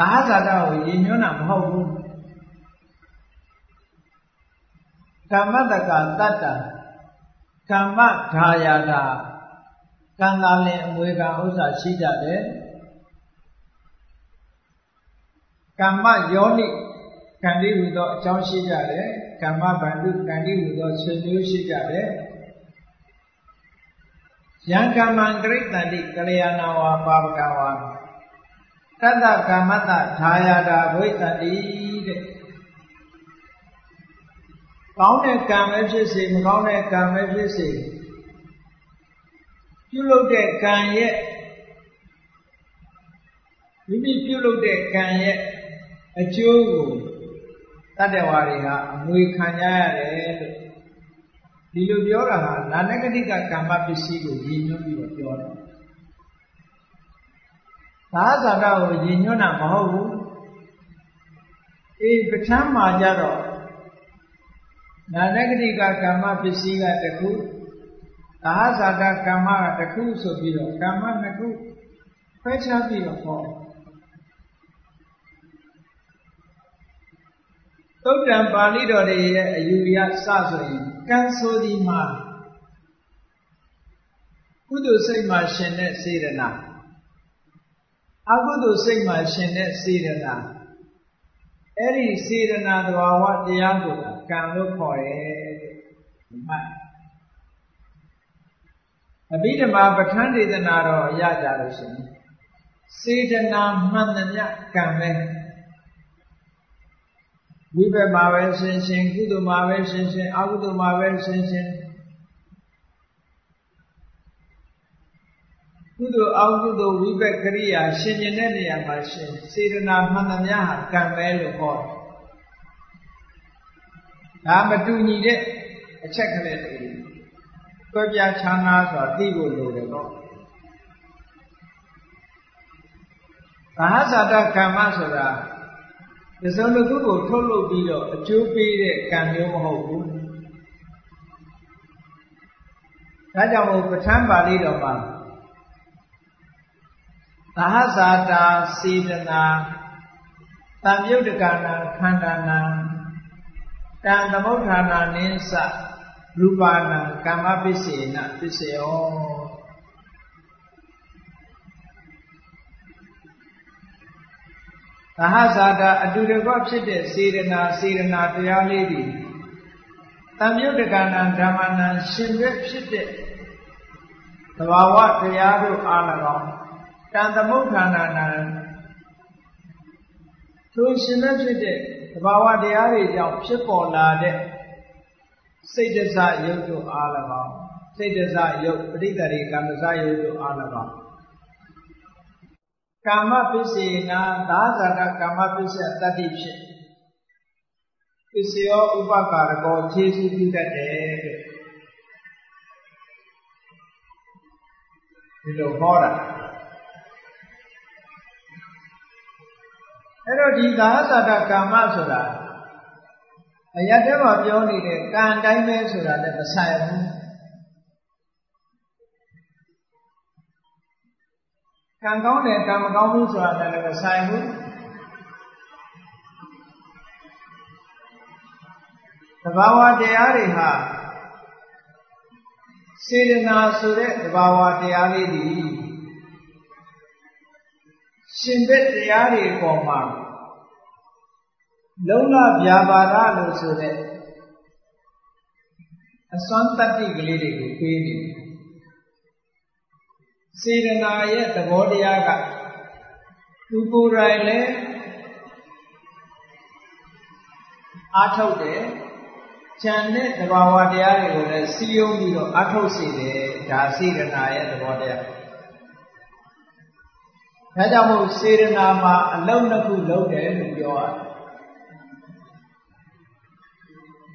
Speaker 1: အာဟာဇာတကိုရည်ညွှန်းတာမဟုတ်ဘူးကမ္မတကတတ္တကမ္မဓာယာတာကံသာလင်အမွေကဥစ္စာရှိကြတယ်ကမ္မယောနိ ကံတိဟူသောအကြောင်းရှိကြတယ်ကမ္မဗန္ဓုကံတိဟူသောဆွေမျိုးရှိကြတယ်ယံကမ္မံဂရိတန္တိကလျာဏဝါပါပကဝါတတ္တကမ္မတဓာယာတာဝိတ္တိတဲ့ကောင်းတဲ့ကံပဲဖြစ်စေမကောင်းတဲ့ကံပဲဖြစ်စေပြုလုပ်တဲ့ကံရဲ့မိမိပြုလုပ်တဲ့ကံရဲ့အကျိုးကို တတ္တဝါတွေဟာအမွေခံကြရတယ်လို့ဒီလိုပြောတာဟာနာနဂတိကကမ္မပစ္စည်းကိုရည်ညွှန်းပြီးတော့ပြောတာသာသနာကိုရည်ညွှန်းတာမဟုတ်ဘူးအေးပဋ္ဌာန်းမှာကြတော့နာနဂတိကကမ္မပစ္စည်းကတခုသာသနာကမ္မကတခုဆိုပြီးတော့ကမ္မနှစ်ခုခွဲခြားပြီးတော့ဟော သုတ်တံပါဠိတော်တွေရဲ့အယူရစဆိုရင်ကံဆိုဒီမှာကုသိုလ်စိတ်မှာရှင်တဲ့စေရနာအကုသိုလ်စိတ်မှာရှင်တဲ့စေရနာအဲ့ဒီစေရနာသဘာဝတရားကိုကံလို့ခေါ်တယ်ဒီမှာအဘိဓမ္မာပဋ္ဌာန်းဒေသနာတော်ရကြလို့ရှိရင်စေတနာမှန်သမျှကံပဲ ဝိဘက်မှာပဲဆင်ရှင်ကုသိုလ်မှာပဲဆင်ရှင်အကုသိုလ်မှာပဲဆင်ရှင်ကုသိုလ်အကုသိုလ်ဝိဘက်ကရိယာရှင်ကျင်တဲ့နေရာမှာရှင်စေတနာမှန်သမျှဟာကံပဲလို့ဟောတယ်ဒါမတူညီတဲ့အချက်ကလေးတွေတွဲပြားချမ်းသာဆိုတာသိဖို့လိုတယ်ပေါ့ဘာသာတကမ္မဆိုတာ ဒီစုံတစ်ခုကိုထုတ်လုပ်ပြီးတော့အကျိုးပေးတဲ့ကံမျိုးမဟုတ်ဘူးဒါကြောင့်မို့ပဋ္ဌာန်းပါဠိတော်မှာသဟဇာတာစေတနာတံမြုတ်တကနာခန္ဓာနာတံသမုဋ္ဌာနာနိသရူပါနာကမ္မပစ္စေနပစ္စယော သဟဇာတာအတူတကွဖြစ်တဲ့စေရနာစေရနာတရားလေးတွေတံမြုတ်တကနာဓမ္မနာရှင်ဘက်ဖြစ်တဲ့သဘာဝတရားတို့အား၎င်းတန်သမုဋ္ဌာနာနာထိုရှင်ဘက်ဖြစ်တဲ့သဘာဝတရားတွေကြောင့်ဖြစ်ပေါ်လာတဲ့စိတ်တစယုတ်တို့အား၎င်းစိတ်တစယုတ်ပရိသေရိကမ္မစယုတ်တို့အား၎င်း ကာမပစ္စေနာသာဇာကကာမပစ္စယတတ္တိဖြစ်ပစ္စယောဥပကာရကောခြေစုပြုတတ်တယ်တဲ့ဒီလိုဟောတာအဲ့တော့ဒီသာသတကာမဆိုတာအရတဲ့မှာပြောနေတဲ့ကံတိုင်းပဲဆိုတာလည်းမဆိုင်ဘူး ကံကောင်းတယ်ကံမကောင်းဘူးဆိုတာလည်းမဆိုင်ဘူးသဘာဝတရားတွေဟာစေတနာဆိုတဲ့သဘာဝတရားလေးတွေရှင်ဘက်တရားတွေအပေါ်မှာလုံးလဗျာပါဒလို့ဆိုတဲ့အစွမ်းတတ္တိကလေးတွေကိုပေးနေတယ် စေတနာရဲ့သဘောတရားကသူကိုယ်တိုင်လည်းအားထုတ်တယ်ဉာဏ်နဲ့သဘာဝတရားတွေကိုလည်းစီယုံပြီးတော့အားထုတ်စေတယ်ဒါစေတနာရဲ့သဘောတရားဒါကြောင့်မို့စေတနာမှာအလုံးနှစ်ခုလုံးတယ်လို့ပြောရတယ်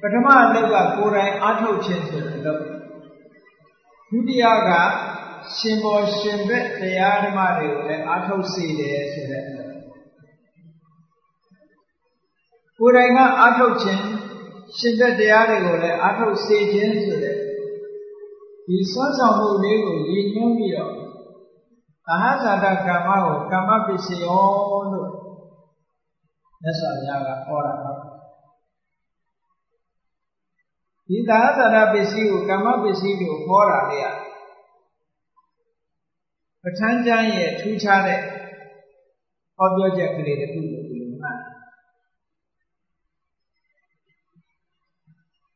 Speaker 1: ပထမအလုပ်ကကိုယ်တိုင်အားထုတ်ခြင်းဆိုတဲ့အလုပ်ဒုတိယက ရှင်ဘောရှင်ဘက်တရားဓမ္မတွေကိုလည်းအားထုတ်စေတယ်ဆိုတဲ့အလုပ်ကိုယ်တိုင်ကအားထုတ်ခြင်းရှင်တဲ့တရားတွေကိုလည်းအထုတ်စေခြင်းဆိုတဲ့ဒီစွမ်းဆောင်မှုလေးကိုရည်ညွှန်းပြီးတော့အဟဇာတကမ္မကိုကမ္မပစ္စယောလို့မြတ်စွာဘုရားကဟောတာဟုတ်ဒီသာသနာပစ္စည်းကိုကမ္မပစ္စည်းကိုဟောတာလေ ပဋ္ဌာန်းကျမ်းရဲ့ထူးခြားတဲ့ဟောပြောချက်ကလေးတစ်ခုကိုဒီလိုမှတ်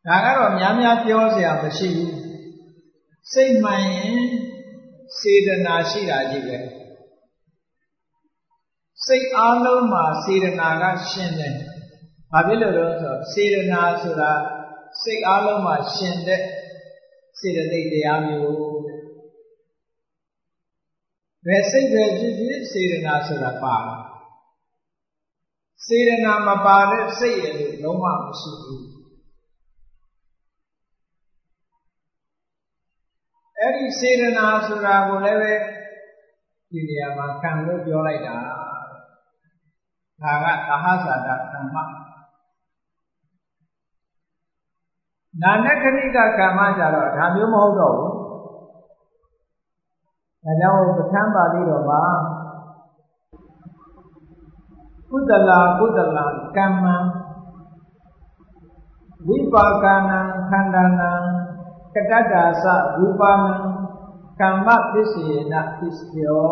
Speaker 1: ဒါကတော့များများပြောစရာမရှိဘူးစိတ်မှန်ရင်စေတနာရှိတာကြီးပဲစိတ်အားလုံးမှာစေတနာကရှင်တယ်ဘာဖြစ်လို့လဲဆိုတော့စေတနာဆိုတာစိတ်အားလုံးမှာရှင်တဲ့စေတသိက်တရားမျိုး ဘယ်စိတ်ပဲဖြစ်ဖြစ်စေတနာဆိုတာပါစေတနာမပါတဲ့စိတ်ရလို့လုံးဝမရှိဘူးအဲ့ဒီစေတနာဆိုတာကိုလည်းပဲဒီနေရာမှာကံလို့ပြောလိုက်တာဒါကသဟဇာတကမ္မနာနခဏိကကမ္မကြတော့ဒါမျိုးမဟုတ်တော့ဘူး ဒါကြောင့်ပဋ္ဌာန်းပါဠိတော်မှာကုသလာကုသလာကမ္မံဝိပါကနံခန္ဓာနံကတ္တတာသရူပနံကမ္မပစ္စေနပစ္စယော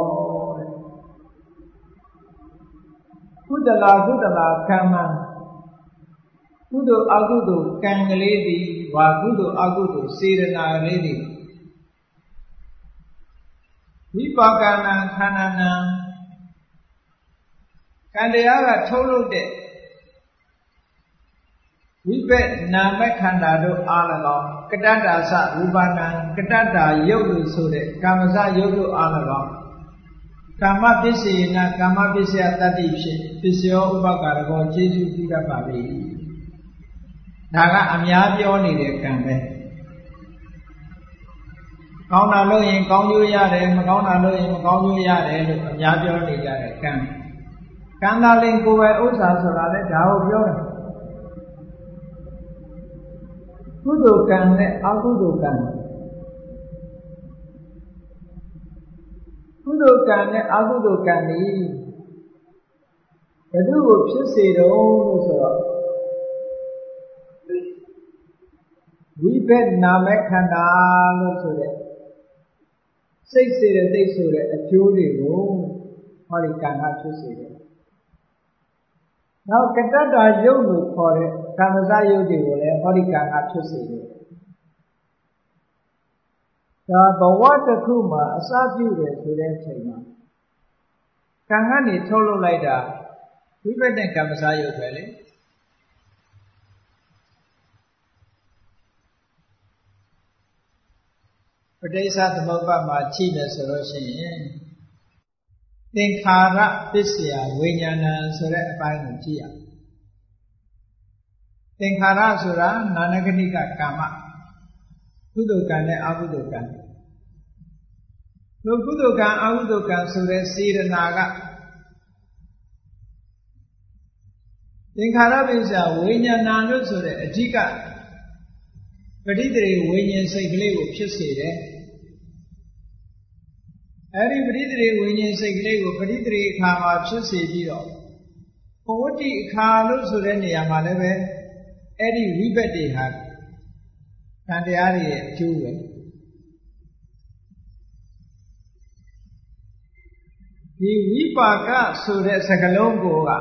Speaker 1: ကုသလာကုသလာကမ္မံကုသိုလ်အကုသိုလ်ကံကလေးသည်ဝါကုသိုလ်အကုသိုလ်စေရနာကလေးသည် ဝိပါကနံခန္ဓာနံကံတရားကထုတ်လုပ်တဲ့ဝိပက်နာမခန္ဓာတို့အား၎င်းကတ္တတာသရူပနာကတ္တတာယုတ်လို့ဆိုတဲ့ကာမစယုတ်တို့အား၎င်းကာမပစ္စေနကာမပစ္စယတတ္တိဖြင့်ပစ္စယောဥပကာရကောခြေစုပြုတတ်ပါပြီဒါကအများပြောနေတဲ့ကံပဲ ကောင်းတာလို့ရင်ကောင်းကျိုးရတယ်မကောင်းတာလို့ရင်မကောင်းကျိုးရတယ်လို့အများပြောနေကြတဲ့ကံကံသာလင်ကိုယ်ပဲဥစ္စာဆိုတာလေဒါကိုပြောတယ်ကုသိုလ်ကံနဲ့အကုသိုလ်ကံကုသိုလ်ကံနဲ့အကုသိုလ်ကံนี่ဘယ်သူကိုဖြစ်စေတော့လို့ဆိုတော့ဝိဘက်နာမခန္ဓာလို့ဆိုတဲ့ စိတ်စေတဲ့သိဆိုတဲ့အကျိုးတွေကိုဟောဒီကံကဖြစ်စေတယ်။နောက်ကတ္တတာယုတ်လို့ခေါ်တဲ့ကာမစယုတ်တွေကိုလည်းဟောဒီကံကဖြစ်စေတယ်။ဒါဘဝတစ်ခုမှာအစပြုတယ်ဆိုတဲ့အချိန်မှာကံကနေထုတ်လုပ်လိုက်တာဝိပဿနာကမ္မစယုတ်ပဲလေ။ ပဋိစ္စသမုပ္ပါမှာကြည့်မယ်ဆိုလို့ရှိရင်သင်္ခါရပစ္စယဝိညာဏဆိုတဲ့အပိုင်းကိုကြည့်ရသင်္ခါရဆိုတာနာနဂတိကကာမကုသိုလ်ကံနဲ့အကုသိုလ်ကံတို့ကုသိုလ်ကံအကုသိုလ်ကံဆိုတဲ့စေရနာကသင်္ခါရပစ္စယဝိညာဏလို့ဆိုတဲ့အဓိကပဋိသေဝိညာဉ်စိတ်ကလေးကိုဖြစ်စေတယ် အဲ့ဒီပရိသေဝိညာဉ်စိတ်ကလေးကိုပရိသေအခါမှာဖြစ်စေပြီးတော့ဘဝတိအခါလို့ဆိုတဲ့နေရာမှာလည်းပဲအဲ့ဒီဝိဘက်တွေဟာကံတရားတွေရဲ့အကျိုးပဲဒီဝိပါကဆိုတဲ့စကားလုံးကိုက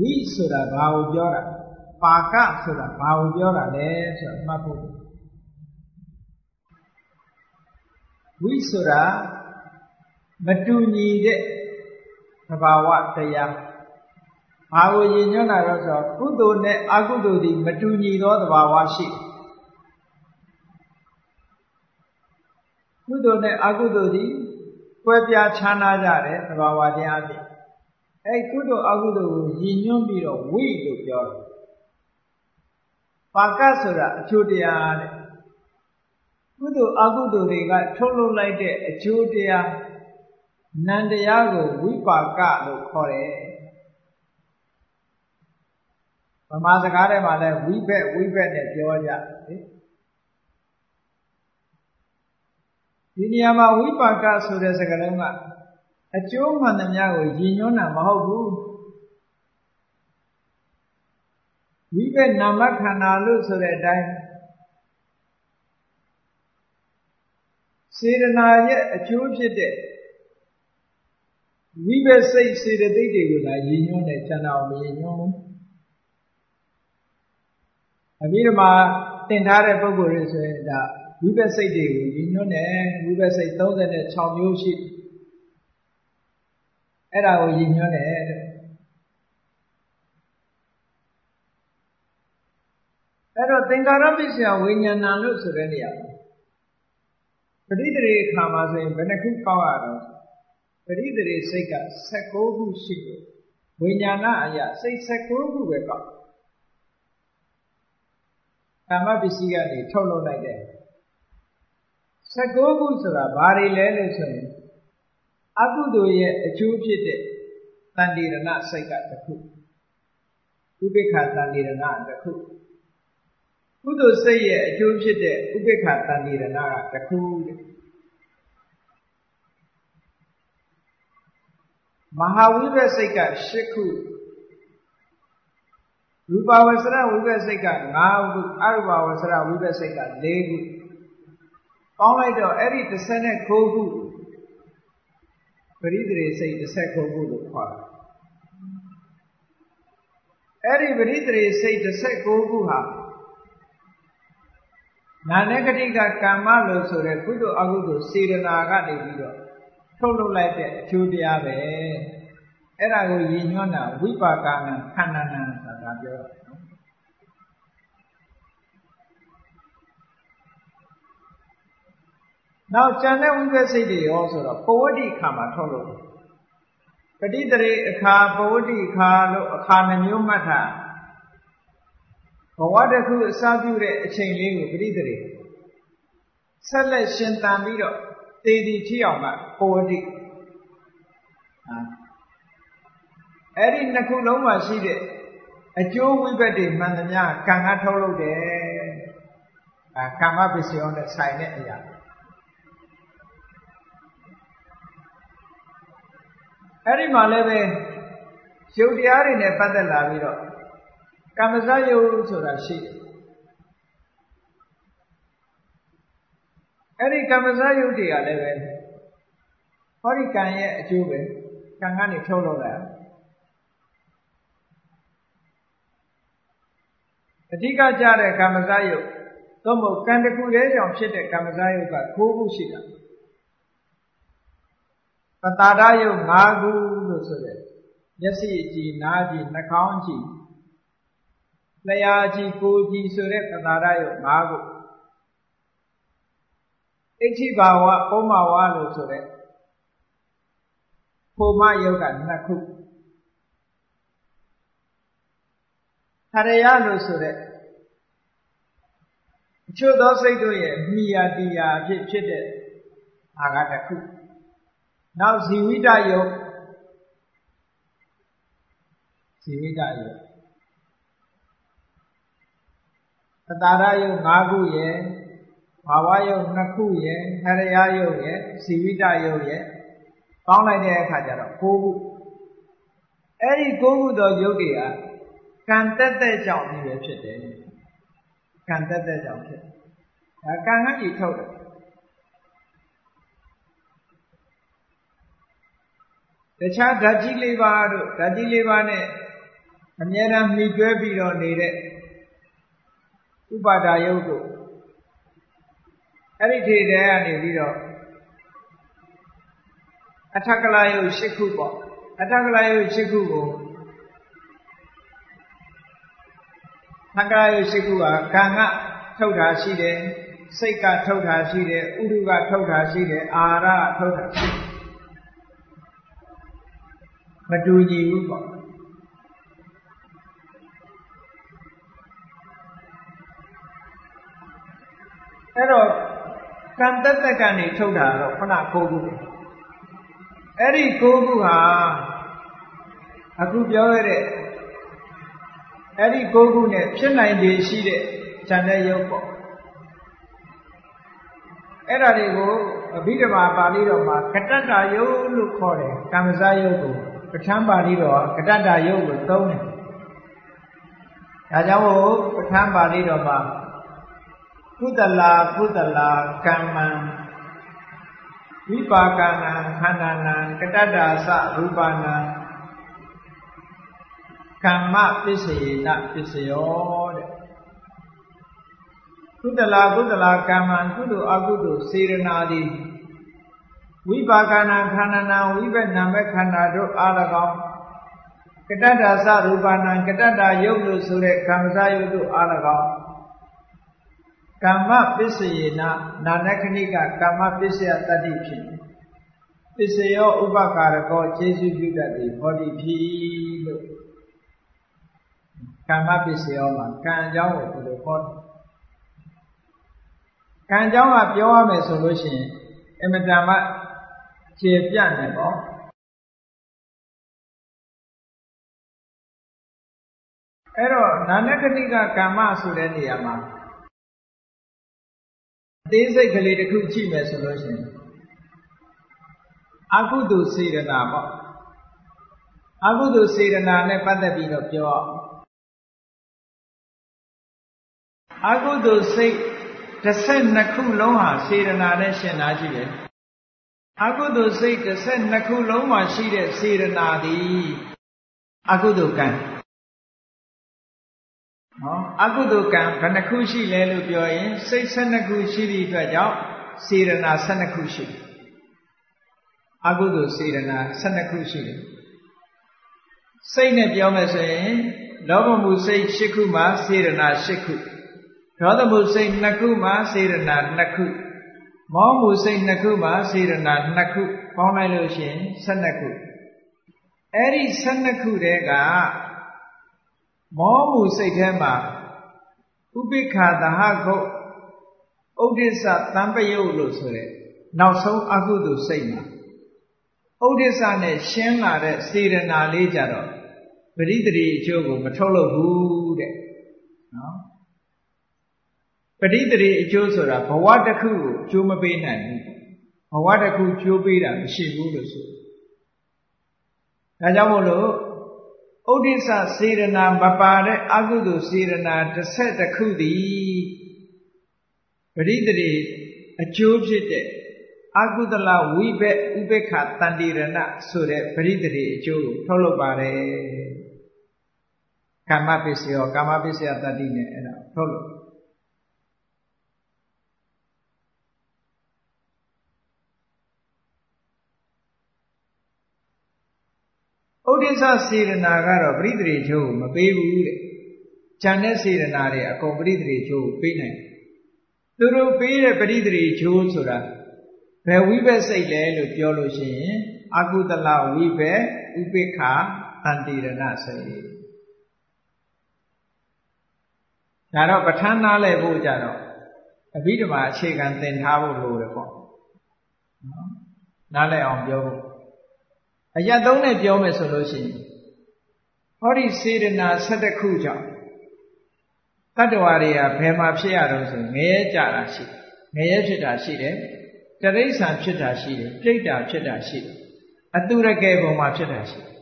Speaker 1: ဝိဆိုတာဘာကိုပြောတာပါကဆိုတာဘာကိုပြောတာလဲဆိုတော့မှတ်ဖို့ဝိဆိုတာ မတူညီတဲ့သဘာဝတရားဘာကိုရည်ညွှန်းတာတော့ဆိုကုသိုလ်နဲ့အကုသိုလ်ဒီမတူညီသောသဘာဝရှိကုသိုလ်နဲ့အကုသိုလ်ဒီကွဲပြားခြားနားကြတဲ့သဘာဝတရားဖြစ်အဲကုသိုလ်အကုသိုလ်ကိုရည်ညွှန်းပြီးတော့ဝိလို့ပြောတယ်ပါကဆိုတာအကျိုးတရားတဲ့ကုသိုလ်အကုသိုလ်တွေကထုတ်လုပ်လိုက်တဲ့အကျိုးတရား နန္တရားကိုဝိပါကလို့ခေါ်တယ်။ဘာမာစကားထဲမှာလည်းဝိဘက်ဝိဘက်နဲ့ပြောကြလေဒီနေရာမှာဝိပါကဆိုတဲ့စကားလုံးကအကျိုးမှန်သမျှကိုရည်ညွှန်းတာမဟုတ်ဘူးဝိဘက်နာမခန္ဓာလို့ဆိုတဲ့အတိုင်းစေတနာရဲ့အကျိုးဖြစ်တဲ့ ဝိဘက်စိတ်စေတသိက်တွေကိုသာရည်ညွှန်းတယ်ကျန်တာကိုမရည်ညွှန်းဘူးအပြီးတော့မှတင်ထားတဲ့ပုံကိုယ်တွေဆိုရင်ဒါဝိဘက်စိတ်တွေကိုရည်ညွှန်းတယ်ဝိဘက်စိတ်36မျိုးရှိအဲ့ဒါကိုရည်ညွှန်းတယ်တဲ့အဲ့တော့သင်္ကာရပစ္စယဝိညာဏလို့ဆိုတဲ့နေရာပဋိသေအခါမှာဆိုရင်ဘယ်နှခုကောက်ရတော့ ပရိသေစိတ်က16ခုရှိတယ်ဝိညာဏအရာစိတ်16ခုပဲကောက်ကာမပစ္စည်းကနေထုတ်လုပ်လိုက်တယ်16ခုဆိုတာဘာတွေလဲလို့ဆိုရင်အကုသိုလ်ရဲ့အကျိုးဖြစ်တဲ့တန်တိရဏစိတ်ကတစ်ခုဥပိ္ပခာတန်တိရဏတစ်ခုကုသိုလ်စိတ်ရဲ့အကျိုးဖြစ်တဲ့ဥပိ္ပခာတန်တိရဏကတစ်ခုတဲ့ မဟာဝိဘက်စိတ်က၈ခုရူပဝဆရဝိဘက်စိတ်က9ခုအရူပဝဆရဝိဘက်စိတ်က4ခုပေါင်းလိုက်တော့အဲ့ဒီ19ခုပရိသေစိတ်19ခုလို့ခေါ်တယ်အဲ့ဒီပရိသေစိတ်19ခုဟာနာနဂတိကကမ္မလို့ဆိုတဲ့ကုသိုလ်အကုသိုလ်စေတနာကနေပြီးတော့ ထုတ်လုပ်လိုက်တဲ့အကျိုးတရားပဲအဲ့ဒါကိုရည်ညွှန်းတာဝိပါကနံခန္ဓာနံဆိုတာပြောတာနော်နောက်ကျန်တဲ့ဝိပ္ပစိတ်တွေရောဆိုတော့ပဝတ္တိခါမှာထုတ်လို့ပဋိတရေအခါပဝတ္တိခါလို့အခါနှမျိုးမှတ်ထားဘဝတစ်ခုအစပြုတဲ့အချိန်လေးကိုပဋိတရေဆက်လက်ရှင်တန်ပြီးတော့ တေဒီထိအောင်ကပဝတ္တိအဲ့ဒီနှစ်ခုလုံးမှာရှိတဲ့အကျိုးဝိဘတ်တွေမှန်သမျှကံကထုတ်လုပ်တယ်အဲကာမပစ္စယောနဲ့ဆိုင်တဲ့အရာအဲ့ဒီမှာလည်းပဲရုပ်တရားတွေနဲ့ပတ်သက်လာပြီးတော့ကမ္မဇယုတ်ဆိုတာရှိတယ် အဲ့ဒီကမ္မဇယုတ်တွေကလည်းပဲဟောဒီကံရဲ့အကျိုးပဲကံကနေထုတ်လုပ်လာအဓိကကြတဲ့ကမ္မဇယုတ်သို့မဟုတ်ကံတစ်ခုတည်းကြောင့်ဖြစ်တဲ့ကမ္မဇယုတ်က9ခုရှိတာပတာရယုတ်5ခုလို့ဆိုတဲ့မျက်စိကြည်နားကြည်နှာခေါင်းကြည်လျှာကြည်ကိုယ်ကြည်ဆိုတဲ့ပတာရယုတ်5ခု အဋ္ဌိဘာဝပုံမဝလို့ဆိုတဲ့ပုံမယုတ်က2ခုခရယလို့ဆိုတဲ့အချို့သောစိတ်တို့ရဲ့မိယာတီယာအဖြစ်ဖြစ်တဲ့အာဃာတစ်ခုနောက်ဇီဝိတယုတ်ဇီဝိတယုတ်သတာရယုတ်၅ခုရယ် ဘာဝယုတ်2ခုရယ်ခရယယုတ်ရယ်ဇီဝိတယုတ်ရယ်ပေါင်းလိုက်တဲ့အခါကျတော့9ခုအဲ့ဒီ9ခုသောယုတ်တွေကကံတက်တဲ့ကြောင့်ဒီပဲဖြစ်တယ်ကံတက်တဲ့ကြောင့်ဖြစ်ဒါကံကကြီးထုတ်တယ်တခြားဓာတ်ကြီးလေးပါတို့ဓာတ်ကြီးလေးပါနဲ့အမြဲတမ်းမှီတွဲပြီးတော့နေတဲ့ဥပါဒါယုတ်တို့ အဲ့ဒီထေတဲ့ကနေပြီးတော့အထက်ကလာယုတ်၈ခုပေါ့အထက်ကလာယုတ်၈ခုကိုသံဃာယုတ်၈ခုကကံကထုတ်တာရှိတယ်စိတ်ကထုတ်တာရှိတယ်ဥဒုကထုတ်တာရှိတယ်အာရထုတ်တာရှိတယ်မတူညီဘူးပေါ့အဲ့တော့ ကံတက်တက်ကနေထုတ်တာတော့ခဏ၉ခုအဲ့ဒီ၉ခုဟာအခုပြောရတဲ့အဲ့ဒီကိုခုနဲ့ဖြစ်နိုင်ခြေရှိတဲ့ဉာဏ်တဲ့ရုပ်ပေါ့အဲ့ဒါတွေကိုအဘိဓမ္မာပါဠိတော်မှာကတ္တတာယုတ်လို့ခေါ်တယ်ကမ္မဇယုတ်ကိုပဋ္ဌာန်းပါဠိတော်ကတ္တတာယုတ်ကိုသုံးတယ်ဒါကြောင့်မို့ပဋ္ဌာန်းပါဠိတော်မှာ ကုသလာကုသလာကမ္မံဝိပါကနံခန္ဓာနံကတ္တတာသရူပနံကမ္မပစ္စယေနပစ္စယောတဲ့ကုသလာကုသလာကမ္မံကုသိုလ်အကုသိုလ်စေရနာသည်ဝိပါကနာခန္ဓာနာဝိဘက်နာမခန္ဓာတို့အား၎င်းကတ္တတာသရူပနာကတ္တတာယုတ်လို့ဆိုတဲ့ကမ္မဇယုတ်တို့အား၎င်း ကမ္မပစ္စယေနနာနခဏိကကမ္မပစ္စယတတ္တိဖြစ်ပစ္စယောဥပကာရကောခြေစုပြုတတ်သည်ဟောတိဖြစ်လို့ကမ္မပစ္စယောမှာကံအကြောင်းကိုဒီလိုဟောတယ်ကံအကြောင်းကပြောရမယ်ဆိုလို့ရှိရင်အမတန်မှခြေပြတ်နေပေါ့အဲ့တော့နာနကတိကကမ္မဆိုတဲ့နေရာမှာ အသေးစိတ်ကလေးတစ်ခုကြည့်မယ်ဆိုလို့ရှိရင်အကုသိုလ်စေရနာပေါ့အကုသိုလ်စေရနာနဲ့ပတ်သက်ပြီးတော့ပြောအကုသိုလ်စိတ်12ခုလုံးဟာစေရနာနဲ့ရှင်နာကြည့်တယ်အကုသိုလ်စိတ်12ခုလုံးမှာရှိတဲ့စေရနာသည်အကုသိုလ်ကံ နော်အကုသိုလ်ကံဘယ်နှခုရှိလဲလို့ပြောရင်စိတ်12ခုရှိသည့်အတွက်ကြောင့်စေရနာ12ခုရှိတယ်အကုသိုလ်စေရနာ12ခုရှိတယ်စိတ်နဲ့ပြောမယ်ဆိုရင်လောဘမှုစိတ်8ခုမှာစေရနာ8ခုဒေါသမှုစိတ်2ခုမှာစေရနာ2ခုမောမှုစိတ်2ခုမှာစေရနာ2ခုပေါင်းလိုက်လို့ရှိရင်12ခုအဲ့ဒီ12ခုတည်းက မောမှုစိတ်ထဲမှာဥပိ္ခာသဟကုတ်ဥဒိစ္စတံပယုတ်လို့ဆိုတဲ့နောက်ဆုံးအကုသိုလ်စိတ်မှာဥဒိစ္စနဲ့ရှင်းလာတဲ့စေရနာလေးကြတော့ပရိသေရီအကျိုးကိုမထုတ်လို့ဘူးတဲ့နော်ပရိသေရီအကျိုးဆိုတာဘဝတစ်ခုကိုကျိုးမပေးနိုင်ဘူးဘဝတစ်ခုကျိုးပေးတာမရှိဘူးလို့ဆိုဒါကြောင့်မို့လို့ ဥဒိစ္စစေရနာမပါတဲ့အကုသိုလ်စေရနာတစ်ခုသည်ပရိသေရီအကျိုးဖြစ်တဲ့အကုသလဝိဘက်ဥပေက္ခတန်တိရဏဆိုတဲ့ပရိသေရီအကျိုးကိုထုတ်လုပ်ပါတယ်ကာမပစ္စယောကာမပစ္စယတတ္တိနဲ့အဲ့ဒါထုတ်လို့ဥ ဒိစ္စစေရနာကတော့ပရိသေချိုးကိုမပေးဘူးတဲ့။ဉာဏ်နဲ့စေရနာတွေအကုန်ပရိသေချိုးကိုပေးနိုင်တယ်။သူတို့ပေးတဲ့ပရိသေချိုးဆိုတာဘယ်ဝိဘက်စိတ်လဲလို့ပြောလို့ရှိရင်အကုသလဝိဘက်ဥပိ္ခာတန်တိရဏစိတ်ဒါတော့ပဋ္ဌာန်းနားလဲဖို့ကြတော့အဘိဓမ္မာအခြေခံသင်ထားဖို့လိုတယ်ပေါ့နော်နားလဲအောင်ပြောဖို့ အရသုံးနဲ့ပြောမယ်ဆိုလို့ရှိရင်ဟောဒီစေရနာ7ခုကြောင့်တတ္တဝါတွေကဘယ်မှာဖြစ်ရတော့ဆိုငရဲကြတာရှိငရဲဖြစ်တာရှိတယ်တရိษံဖြစ်တာရှိတယ်ပြိတ္တာဖြစ်တာရှိတယ်အတုရကယ်ပုံမှာဖြစ်တာရှိတယ်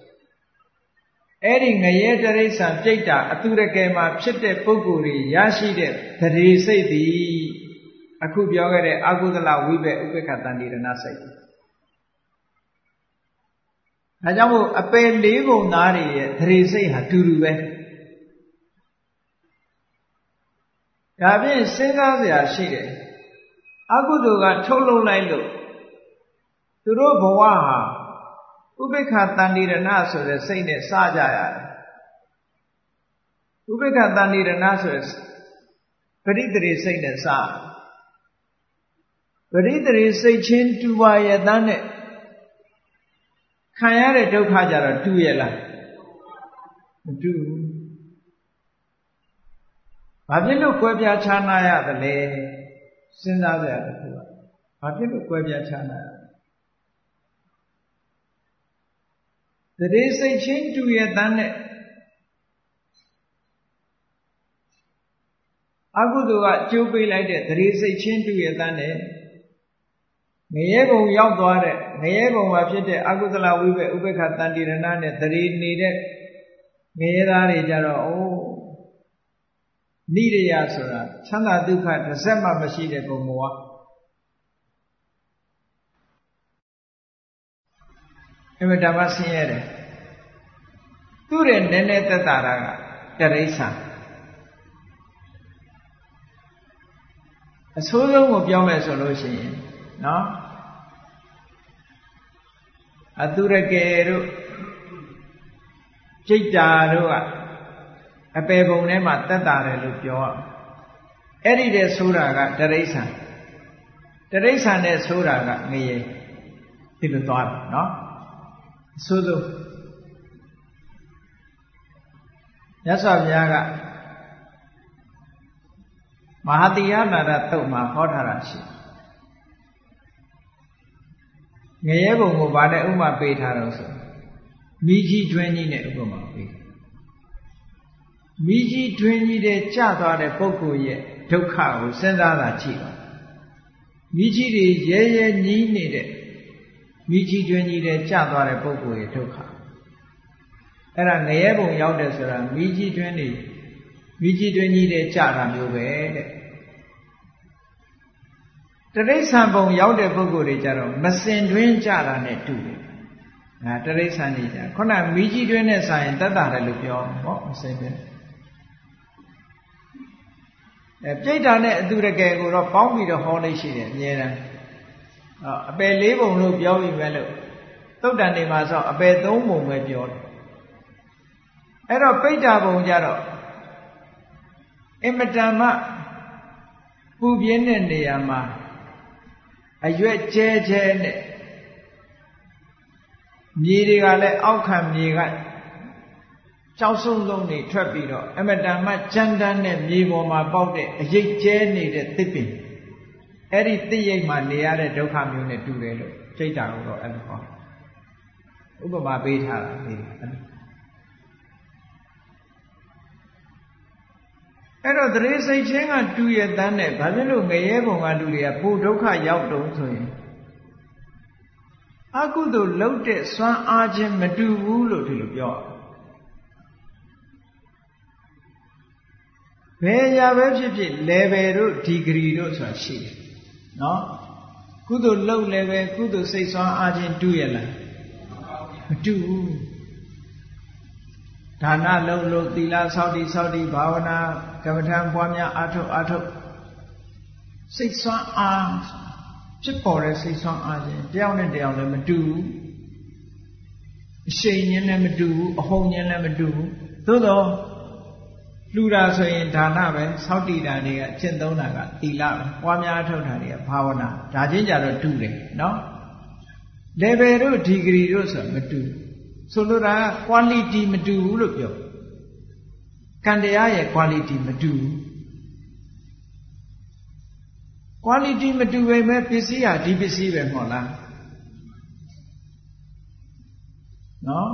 Speaker 1: အဲ့ဒီငရဲတရိษံပြိတ္တာအတုရကယ်မှာဖြစ်တဲ့ပုဂ္ဂိုလ်တွေရရှိတဲ့တရေစိတ်သည်အခုပြောခဲ့တဲ့အကုသလဝိဘက်ဥပ္ပခတန်တိရဏစိတ် ဒါကြောင့်မို့အပယ်လေးပုံသားတွေရဲ့သရေစိတ်ဟာတူတူပဲဒါဖြင့်စဉ်းစားစရာရှိတယ်အကုသိုလ်ကထုတ်လုပ်လိုက်လို့သူတို့ဘဝဟာဥပိ္ပခတန်တိရဏဆိုတဲ့စိတ်နဲ့စကြရတယ်ဥပိ္ပခတန်တိရဏဆိုတဲ့ပရိသေစိတ်နဲ့စပရိသေစိတ်ချင်းတူပါရဲ့တန်းနဲ့ ခံရတဲ့ဒုက္ခကြတော့တူရဲ့လားမတူဘူးဘာဖြစ်လို့ကွဲပြားခြားနာရသလဲစဉ်းစားကြရတဲ့ခုကဘာဖြစ်လို့ကွဲပြားခြားနာရတရေစိတ်ချင်းတူရဲ့တန်းနဲ့အကုသိုလ်ကအကျိုးပေးလိုက်တဲ့တရေစိတ်ချင်းတူရတဲ့နဲ့ငရဲဘုံရောက်သွားတဲ့ ငရဲဘုံမှာဖြစ်တဲ့အကုသလဝိဘဥပ္ပခတန်တိရဏနဲ့တရေနေတဲ့ငရဲသားတွေကြတော့အိုးနိရိယဆိုတာချမ်းသာဒုက္ခတစ်စက်မှမရှိတဲ့ဘုံဘဝအမှန်တမ်းဆင်းရဲတယ်သူ့ရဲ့နည်းနည်းသက်တာကတရိษံအဆိုးဆုံးကိုပြောမယ်ဆိုလို့ရှိရင်နော် အသူရကယ်တို့ကြိတ်တာတို့ကအပေပုံထဲမှာတက်တာတယ်လို့ပြောရအဲ့ဒီတဲ့ဆိုတာကတရိษံတရိษံနဲ့ဆိုတာကငရေဒီလိုသွားတယ်နော်အဆိုးဆုံးရသော်ဘုရားကမဟာတိယနာရတုတ်မှာဟောထားတာရှိတယ် ငရဲဘုံကိုဗာနဲ့ဥမာပေးထားတော့ဆိုမိကြီးတွင်းကြီးနဲ့ဥပမာပေးမိကြီးတွင်းကြီးတဲ့ကြသွားတဲ့ပုဂ္ဂိုလ်ရဲ့ဒုက္ခကိုစဉ်းစားတာကြည့်ပါမိကြီးတွေရဲရဲညီးနေတဲ့မိကြီးတွင်းကြီးတဲ့ကြသွားတဲ့ပုဂ္ဂိုလ်ရဲ့ဒုက္ခအဲ့ဒါငရဲဘုံရောက်တယ်ဆိုတာမိကြီးတွင်းနေမိကြီးတွင်းကြီးတဲ့ကြတာမျိုးပဲတဲ့ တရိษံဘုံရောက်တဲ့ပုဂ္ဂိုလ်တွေကြတော့မစင်တွင်းကြတာနဲ့တူတယ်။အဲတရိษံနေကြခုနမိကြီးတွင်းနဲ့ဆိုင်တတ်တာတယ်လို့ပြောဟောမစင်တွင်းအဲပြိတ္တာနဲ့အတူတကယ်ကိုတော့ပေါင်းပြီးတော့ဟောလို့ရှိတယ်အများတန်းအပယ်လေးပုံလို့ပြောပြီးပဲလို့သုတ်တန်နေမှာဆိုအပယ်သုံးပုံပဲပြောတယ်အဲ့တော့ပိဋ္ဌာဘုံကြတော့အင်မတန်မှပူပြင်းတဲ့နေရာမှာ အရွက်ကျဲကျဲနဲ့မြေတွေကလည်းအောက်ခံမြေကကြောက်ဆုံဆုံနေထွက်ပြီးတော့အမတန်မှကြမ်းတမ်းတဲ့မြေပေါ်မှာပေါက်တဲ့အရိပ်ကျဲနေတဲ့သစ်ပင်အဲ့ဒီသစ်ရိပ်မှာနေရတဲ့ဒုက္ခမျိုးနဲ့တူတယ်လို့စိတ်တာကိုတော့အဲ့လိုဟောဥပမာပေးထားတာဒီ အဲ့အဲ့တော့တရေစိတ်ချင်းကတူရတန်းနဲ့ဘာဖြစ်လို့ငရဲဘုံကလူတွေကပိုဒုက္ခရောက်တုံးဆိုရင်အကုသို့လှုပ်တဲ့စွမ်းအားချင်းမတူဘူးလို့ဒီလိုပြောဘယ်ရာပဲဖြစ်ဖြစ် level တို့ degree တို့ဆိုတာရှိတယ်နော်ကုသိုလ်လှုပ်လည်းပဲကုသိုလ်စိတ်စွမ်းအားချင်းတူရလားမတူဘူး ဒါနလုံးလို့သီလဆောက်တည်ဆောက်တည်ဘာဝနာကမ္မထံပွားများအထုတ်အထုတ်စိတ်ဆွမ်းအားဖြစ်ပေါ်တဲ့စိတ်ဆွမ်းအားခြင်းတယောက်နဲ့တယောက်လည်းမတူဘူးအရှိန်ချင်းလည်းမတူဘူးအဟုန်ချင်းလည်းမတူဘူးသို့တော့လှူတာဆိုရင်ဒါနပဲဆောက်တည်တာတွေကအကျင့်သုံးတာကသီလပဲပွားများအထုတ်တာတွေကဘာဝနာဒါချင်းကြတော့တူတယ်နော် level တို့ degree တို့ဆိုမတူဘူး ဆိုလိုတာ quality မတူဘူးလို့ပြောကံတရားရဲ့ quality မတူဘူး quality မတူပေမဲ့ပစ္စည်းဟာဒီပစ္စည်းပဲမဟုတ်လားနော်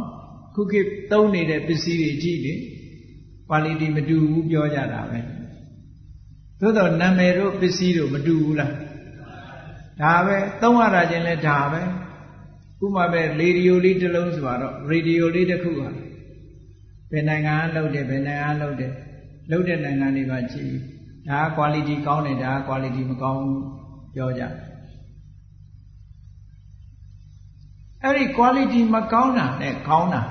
Speaker 1: ခုခေတ်သုံးနေတဲ့ပစ္စည်းတွေကြည့်လေ quality မတူဘူးပြောကြတာပဲသို့တော့နာမည်တို့ပစ္စည်းတို့မတူဘူးလားဒါပဲသုံးရတာချင်းလဲဒါပဲ ဥပမာပဲရေဒီယိုလေးတစ်လုံးဆိုတော့ရေဒီယိုလေးတစ်ခုဟာဘယ်နိုင်ငံကလုပ်တယ်ဘယ်နိုင်ငံကလုပ်တယ်လုပ်တဲ့နိုင်ငံတွေပါကြည့်ဒါက quality ကောင်းတယ်ဒါက quality မကောင်းဘူးပြောကြအဲ့ဒီ quality မကောင်းတာနဲ့ကောင်းတာ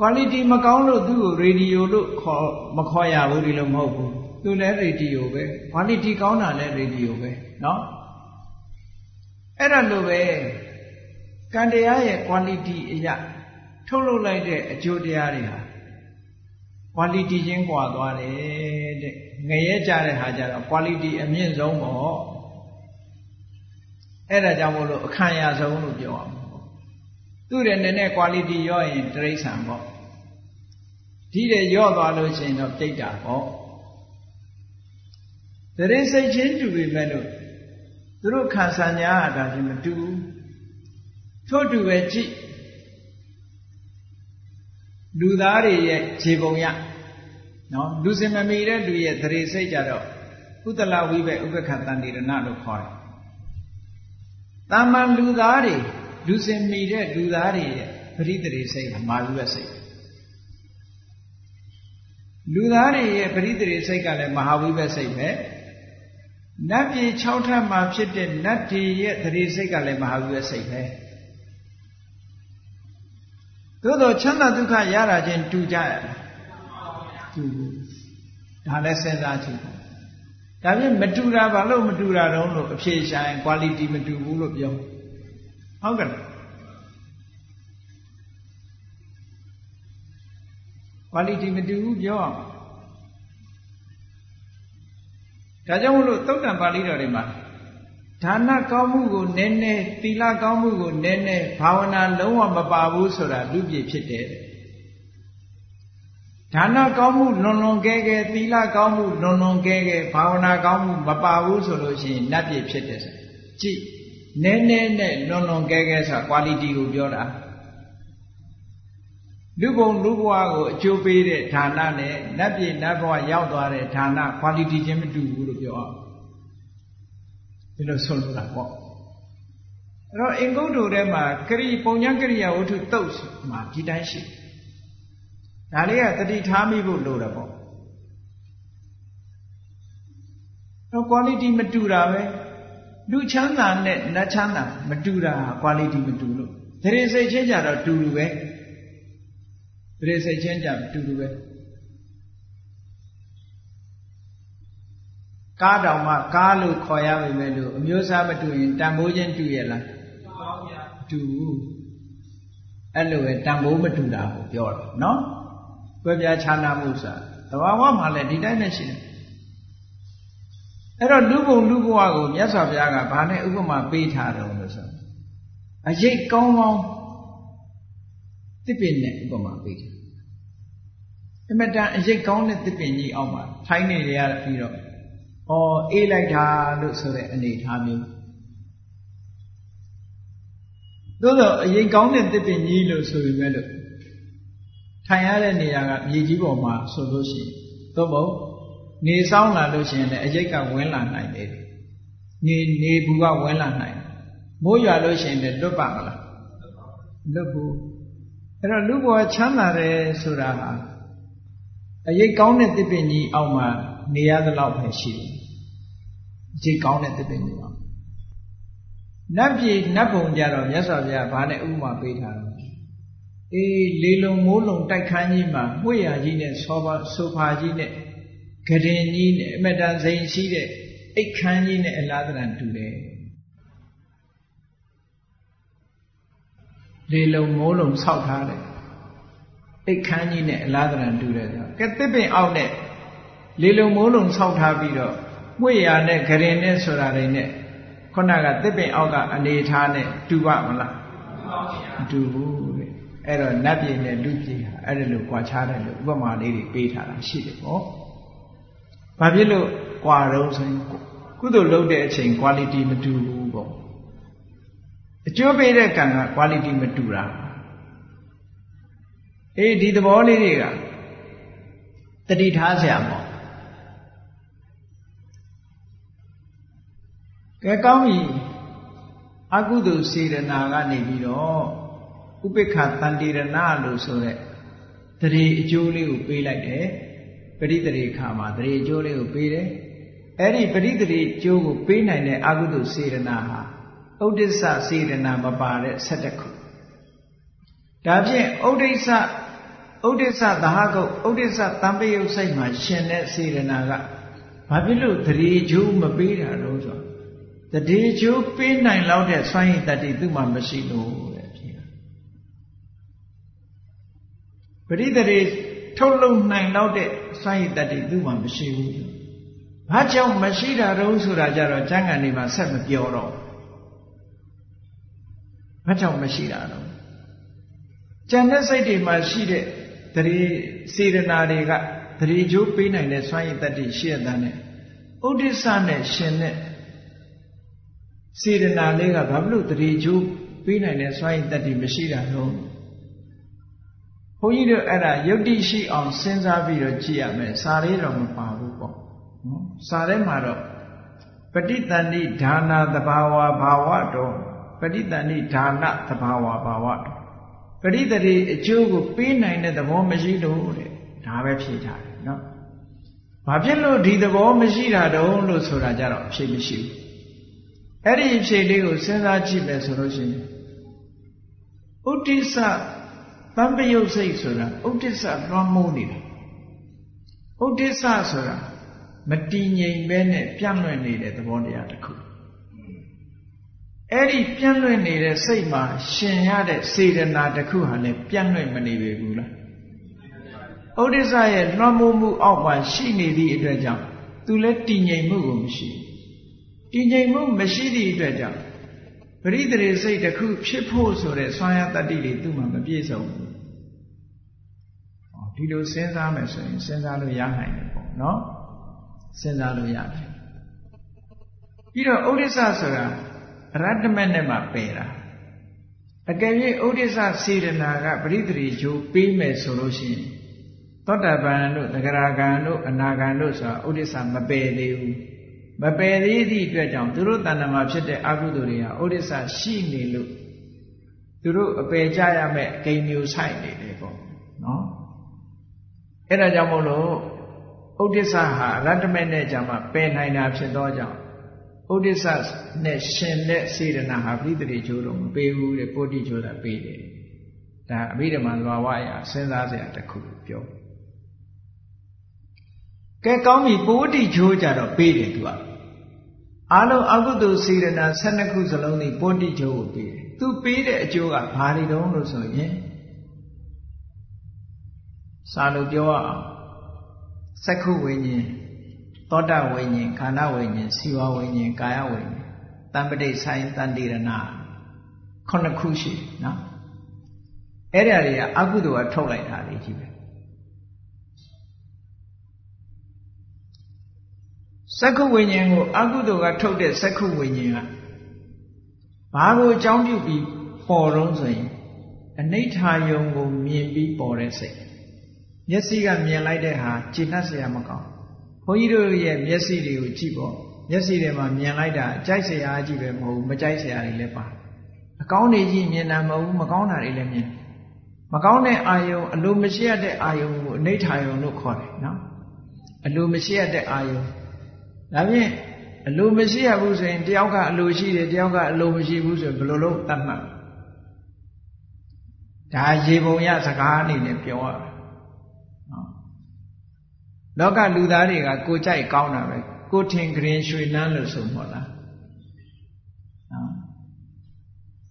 Speaker 1: quality မကောင်းလို့သူ့ကိုရေဒီယိုလို့ခေါ်မခေါ်ရဘူးဒီလိုမဟုတ်ဘူးသူလည်းရေဒီယိုပဲ quality ကောင်းတာလည်းရေဒီယိုပဲเนาะအဲ့ဒါလိုပဲ ကံတရားရဲ့ quality အရာထုတ်လုပ်လိုက်တဲ့အကျိုးတရားတွေဟာ quality ချင်းကွာသွားတယ်တဲ့ငရဲကြတဲ့ဟာကြတော့ quality အမြင့်ဆုံးပေါ့အဲ့ဒါကြောင့်မို့လို့အခမ်းရဆုံးလို့ပြောအောင်သူ့ရဲ့နည်းနည်း quality ရော့ရင်တိရစ္ဆာန်ပေါ့ဒီတဲ့ရော့သွားလို့ရှိရင်တော့ပြိတ္တာပေါ့တရိစိတ်ချင်းတူပြီမဲ့လို့သူတို့ခံစားညာအတာချင်းမတူဘူး ထို့တူပဲကြည့်လူသားတွေရဲ့ခြေပုံရနော်လူစင်မမီတဲ့လူရဲ့သရေစိတ်ကြတော့ဥတလဝိဘဥပ္ပခတန်တိရဏလို့ခေါ်တယ်။တာမန်လူသားတွေလူစင်မီတဲ့လူသားတွေရဲ့ပရိသေရိစိတ်ကမာလူရဲ့စိတ်လူသားတွေရဲ့ပရိသေရိစိတ်ကလည်းမဟာဝိဘစိတ်ပဲနတ်ပြည်6ထပ်မှာဖြစ်တဲ့နတ်တွေရဲ့သရေစိတ်ကလည်းမဟာဝိဘစိတ်ပဲ သို့တော့ချမ်းသာဒုက္ခရတာချင်းတူကြရတူဒါလည်းစဉ်းစားကြည့်ဒါဖြင့်မတူတာဘာလို့မတူတာတုံးလို့အဖြေရှာရင် quality မတူဘူးလို့ပြောဟုတ်ကဲ့ quality မတူဘူးပြောအောင်ဒါကြောင့်မလို့သုတ်တံပါဠိတော်တွေမှာ ဒါနကောင်းမှုကိုနည်းနည်းသီလကောင်းမှုကိုနည်းနည်းဘာဝနာလုံးဝမပါဘူးဆိုတာလူပြည့်ဖြစ်တယ်ဒါနကောင်းမှုလွန်လွန်ကဲကဲသီလကောင်းမှုလွန်လွန်ကဲကဲဘာဝနာကောင်းမှုမပါဘူးဆိုလို့ရှိရင်နတ်ပြည့်ဖြစ်တယ်ဆိုကြည့်နည်းနည်းနဲ့လွန်လွန်ကဲကဲဆိုတာ quality ကိုပြောတာလူဘုံလူဘဝကိုအကျိုးပေးတဲ့ဌာနနဲ့နတ်ပြည်နတ်ဘဝရောက်သွားတဲ့ဌာန quality ချင်းမတူဘူးလို့ပြောအောင် ဒီလိုဆိုလိုတာပေါ့အဲ့တော့အင်္ဂုတ္တုထဲမှာကရိပုံညာကရိယာဝတ္ထုတုတ်မှာဒီတိုင်းရှိဒါလေးကတတိထားမိဖို့လိုတယ်ပေါ့တော့ quality မတူတာပဲလူချမ်းသာနဲ့နတ်ချမ်းသာမတူတာ quality မတူလို့ဒရေစိတ်ချင်းကြတော့တူတူပဲဒရေစိတ်ချင်းကြတူတူပဲ ကားတောင်မှကားလို့ခေါ်ရပါမယ်လို့အမျိုးအစားမတူရင်တန်ဖိုးချင်းတူရဲ့လားတူအဲ့လိုပဲတန်ဖိုးမတူတာကိုပြောတာနော်ကွဲပြားခြားနာမှုဆိုတာတဘာဝမှာလည်းဒီတိုင်းနဲ့ရှိတယ်အဲ့တော့လူဘုံလူဘဝကိုမြတ်စွာဘုရားကဘာနဲ့ဥပမာပေးထားတယ်လို့ဆိုအရေးကောင်းကောင်းတစ်ပင်နဲ့ဥပမာပေးတယ်အမတန်အရေးကောင်းတဲ့တစ်ပင်ကြီးအောက်မှာထိုင်းနေရပြီးတော့ ဩအေးလိုက်တာလို့ဆိုတဲ့အနေထားမျိုးသို့တော့အရင်ကောင်းတဲ့တစ်ပင်ကြီးလို့ဆိုပေမဲ့လို့ထိုင်ရတဲ့နေရာကမြေကြီးပေါ်မှာဆိုလို့ရှိရင်သို့မဟုတ်နေဆောင်လာလို့ရှိရင်လည်းအရိတ်ကဝင်လာနိုင်တယ်နေနေဘူးကဝင်လာနိုင်မိုးရွာလို့ရှိရင်လည်းလွတ်ပါမလားလွတ်ဘူးအဲ့တော့လူဘဝချမ်းသာတယ်ဆိုတာဟာအရိတ်ကောင်းတဲ့တစ်ပင်ကြီးအောက်မှာနေရသလောက်ပဲရှိတယ်အ ရိတ်ကောင်းတဲ့တစ်ပင်ကြီးအောက်နတ်ပြည်နတ်ဘုံကြတော့မြတ်စွာဘုရားဘာနဲ့ဥပမာပေးထားတော့အေးလေလုံမိုးလုံတိုက်ခန်းကြီးမှာမှုရကြီးနဲ့ဆောပါဆိုဖာကြီးနဲ့ဂရင်ကြီးနဲ့အမတန်စိန်ရှိတဲ့အိတ်ခန်းကြီးနဲ့အလားတရံတူတယ်လေလုံမိုးလုံဆောက်ထားတယ်အိတ်ခန်းကြီးနဲ့အလားတရံတူတယ်ဆိုကဲတစ်ပင်အောက်နဲ့လေလုံမိုးလုံဆောက်ထားပြီးတော့ မွေရာနဲ့ဂရင်နဲ့ဆိုတာတွေနဲ့ခုနကသစ်ပင်အောက်ကအနေထားနဲ့တူပါမလားမတူဘူးတဲ့အဲ့တော့နတ်ပြည်နဲ့လူပြည်ဟာအဲ့ဒါလို့ကြွားချတယ်လို့ဥပမာလေးတွေပေးထားတာရှိတယ်ပေါ့ဘာဖြစ်လို့ကြွားတော့ဆိုရင်ကုသိုလ်လုပ်တဲ့အချိန် quality မတူဘူးပေါ့အကျိုးပေးတဲ့ကံက quality မတူတာအေးဒီသဘောလေးတွေကတတိထားဆရာပေါ့ ကဲကောင်းပြီအကုသိုလ်စေရနာကနေပြီးတော့ဥပိ္ပခတန်တိရဏလို့ဆိုတဲ့တရေအကျိုးလေးကိုပေးလိုက်တယ်ပရိတရေခါမှာတရေအကျိုးလေးကိုပေးတယ်အဲ့ဒီပရိတရေအကျိုးကိုပေးနိုင်တဲ့အကုသိုလ်စေရနာဟာဥဒိစ္စစေရနာမပါတဲ့7ခုဒါဖြင့်ဥဒိစ္စဥဒိစ္စသဟကုတ်ဥဒိစ္စတံပယုတ်စိတ်မှာရှင်တဲ့စေရနာကဘာဖြစ်လို့တရေအကျိုးမပေးတာလို့ဆို တရေအကျိုးပေးနိုင်လောက်တဲ့စွမ်းရည်တတ္တိသူ့မှာမရှိလို့ပရိသေတွေထုတ်လုံနိုင်တော့တဲ့စွမ်းရည်တတ်တွေသူ့မှာမရှိဘူး။ဘာကြောင့်မရှိတာတုံးဆိုတာကြတော့ကျမ်းဂန်တွေမှာဆက်မပြောတော့။ဘာကြောင့်မရှိတာတော့ကျန်တဲ့စိတ်တွေမှာရှိတဲ့တရေစေရနာတွေကတရေကျိုးပေးနိုင်တဲ့စွမ်းရည်တတ်တွေရှိရတဲ့နဲ့ဥဒိစ္စနဲ့ရှင်တဲ့ စေရနာလေးကဘာဖြစ်လို့တရေကျိုးပေးနိုင်တဲ့စွမ်းရည်တတ်တွေမရှိတာတော့ဩဘုန်းကြီးတို့အဲ့ဒါယုတ်တိရှိအောင်စဉ်းစားပြီးတော့ကြည့်ရမယ်စာလေးတော့မပါဘူးပေါ့နော်စာထဲမှာတော့ပဋိသန္တိဒါနာသဘာဝဘာဝတော်ပဋိသန္တိဒါနသဘာဝဘာဝတော်ပရိသေတိအကျိုးကိုပေးနိုင်တဲ့သဘောမရှိလို့တဲ့ဒါပဲဖြေထားတယ်နော်ဘာဖြစ်လို့ဒီသဘောမရှိတာတုံးလို့ဆိုတာကြတော့အဖြေမရှိဘူး အဲ့ဒီအဖြေလေးကိုစဉ်းစားကြည့်မယ်ဆိုလို့ရှိရင်ဥဒိစ္စတံပယုတ်စိတ်ဆိုတာဥဒိစ္စလွှမ်းမိုးနေတာဥဒိစ္စဆိုတာမတည်ငြိမ်ပဲနဲ့ပြန့်လွင့်နေတဲ့သဘောတရားတစ်ခုအဲ့ဒီပြန့်လွင့်နေတဲ့စိတ်မှာရှင်ရတဲ့စေတနာတစ်ခုဟာလည်းပြန့်လွင့်မနေပေဘူးလားဥဒိစ္စရဲ့လွှမ်းမိုးမှုအောက်မှာရှိနေသည့်အတွက်ကြောင့်သူလည်းတည်ငြိမ်မှုကိုမရှိ တည်ငြိမ်မှုမရှိသည့်အတွက်ကြောင့်ပရိသေစိတ်တစ်ခုဖြစ်ဖို့ဆိုတဲ့ဆွမ်းရတတ္တိတွေသူ့မှာမပြည့်စုံဘူးဒီလိုစဉ်းစားမယ်ဆိုရင်စဉ်းစားလို့ရနိုင်တယ်ပေါ့နော်စဉ်းစားလို့ရတယ်ပြီးတော့ဥဒိစ္စဆိုတာရတ္တမနဲ့မှပယ်တာအကယ်၍ဥဒိစ္စစေတနာကပရိသေဂျိုးပေးမယ်ဆိုလို့ရှိရင်သောတာပန်တို့သဂရာဂံတို့အနာဂံတို့ဆိုတာဥဒိစ္စမပယ်သေးဘူး မပယ်သေးသည့်အတွက်ကြောင့်သူတို့တဏ္ဍမှာဖြစ်တဲ့အကုသိုလ်တွေဟာဥဒိစ္စရှိနေလို့သူတို့အပယ်ကြရမဲ့ဂိမ်းမျိုးဆိုင်နေတယ်ပေါ့နော်အဲ့ဒါကြောင့်မို့လို့ဥဒိစ္စဟာရတ္တမေနဲ့ကြမှာပယ်နိုင်တာဖြစ်သောကြောင့်ဥဒိစ္စနဲ့ရှင်တဲ့စေတနာဟာပြိတ္တိချိုးတော့မပေးဘူးတဲ့ပုတ္တိချိုးတာပေးတယ်ဒါအဘိဓမ္မာလွာဝအရာစဉ်းစားစရာတစ်ခုပြောကဲကောင်းပြီပုတ္တိချိုးကြတော့ပေးတယ်သူက အားလုံးအကုသိုလ်စေတနာ12ခုစလုံးนี่ပုတ္တိချိုးကိုပေးတယ်သူပေးတဲ့အကျိုးကဘာတွေတုံးလို့ဆိုရင်စာလို့ပြောရအောင်စက္ခုဝိညာဉ်သောတာဝိညာဉ်ခန္ဓာဝိညာဉ်စီဝဝိညာဉ်ကာယဝိညာဉ်တံပတိဆိုင်တန်တိရဏခုနှစ်ခုရှိနော်အဲ့ဒါတွေကအကုသိုလ်ကထုတ်လိုက်တာလေးကြီးပဲ စက္ခုဝိညာဉ်ကိုအကုသိုလ်ကထုတ်တဲ့စက္ခုဝိညာဉ်ကဘာကိုအကြောင်းပြုပြီးပေါ်တော့ဆိုရင်အနိဋ္ဌာယုံကိုမြင်ပြီးပေါ်တဲ့စိတ်မျက်စိကမြင်လိုက်တဲ့ဟာကျင့်တတ်စရာမကောင်းဘုန်းကြီးတို့ရဲ့မျက်စိတွေကိုကြည့်ပေါ့မျက်စိထဲမှာမြင်လိုက်တာကြိုက်စရာအကြည့်ပဲမဟုတ်ဘူးမကြိုက်စရာတွေလည်းပါအကောင်းတွေကြည့်မြင်တာမဟုတ်ဘူးမကောင်းတာတွေလည်းမြင်မကောင်းတဲ့အာယုံအလိုမရှိရတဲ့အာယုံကိုအနိဋ္ဌာယုံလို့ခေါ်တယ်နော်အလိုမရှိရတဲ့အာယုံ ဒါဖြင့်အလိုမရှိရဘူးဆိုရင်တယောက်ကအလိုရှိတယ်တယောက်ကအလိုမရှိဘူးဆိုရင်ဘယ်လိုလုပ်တတ်မှတ်ဒါရေပုံရစကားအနေနဲ့ပြောရတာလောကလူသားတွေကကိုကြိုက်ကောင်းတာပဲကိုထင်ကြင်ရွှေလန်းလို့ဆိုမို့လားနော်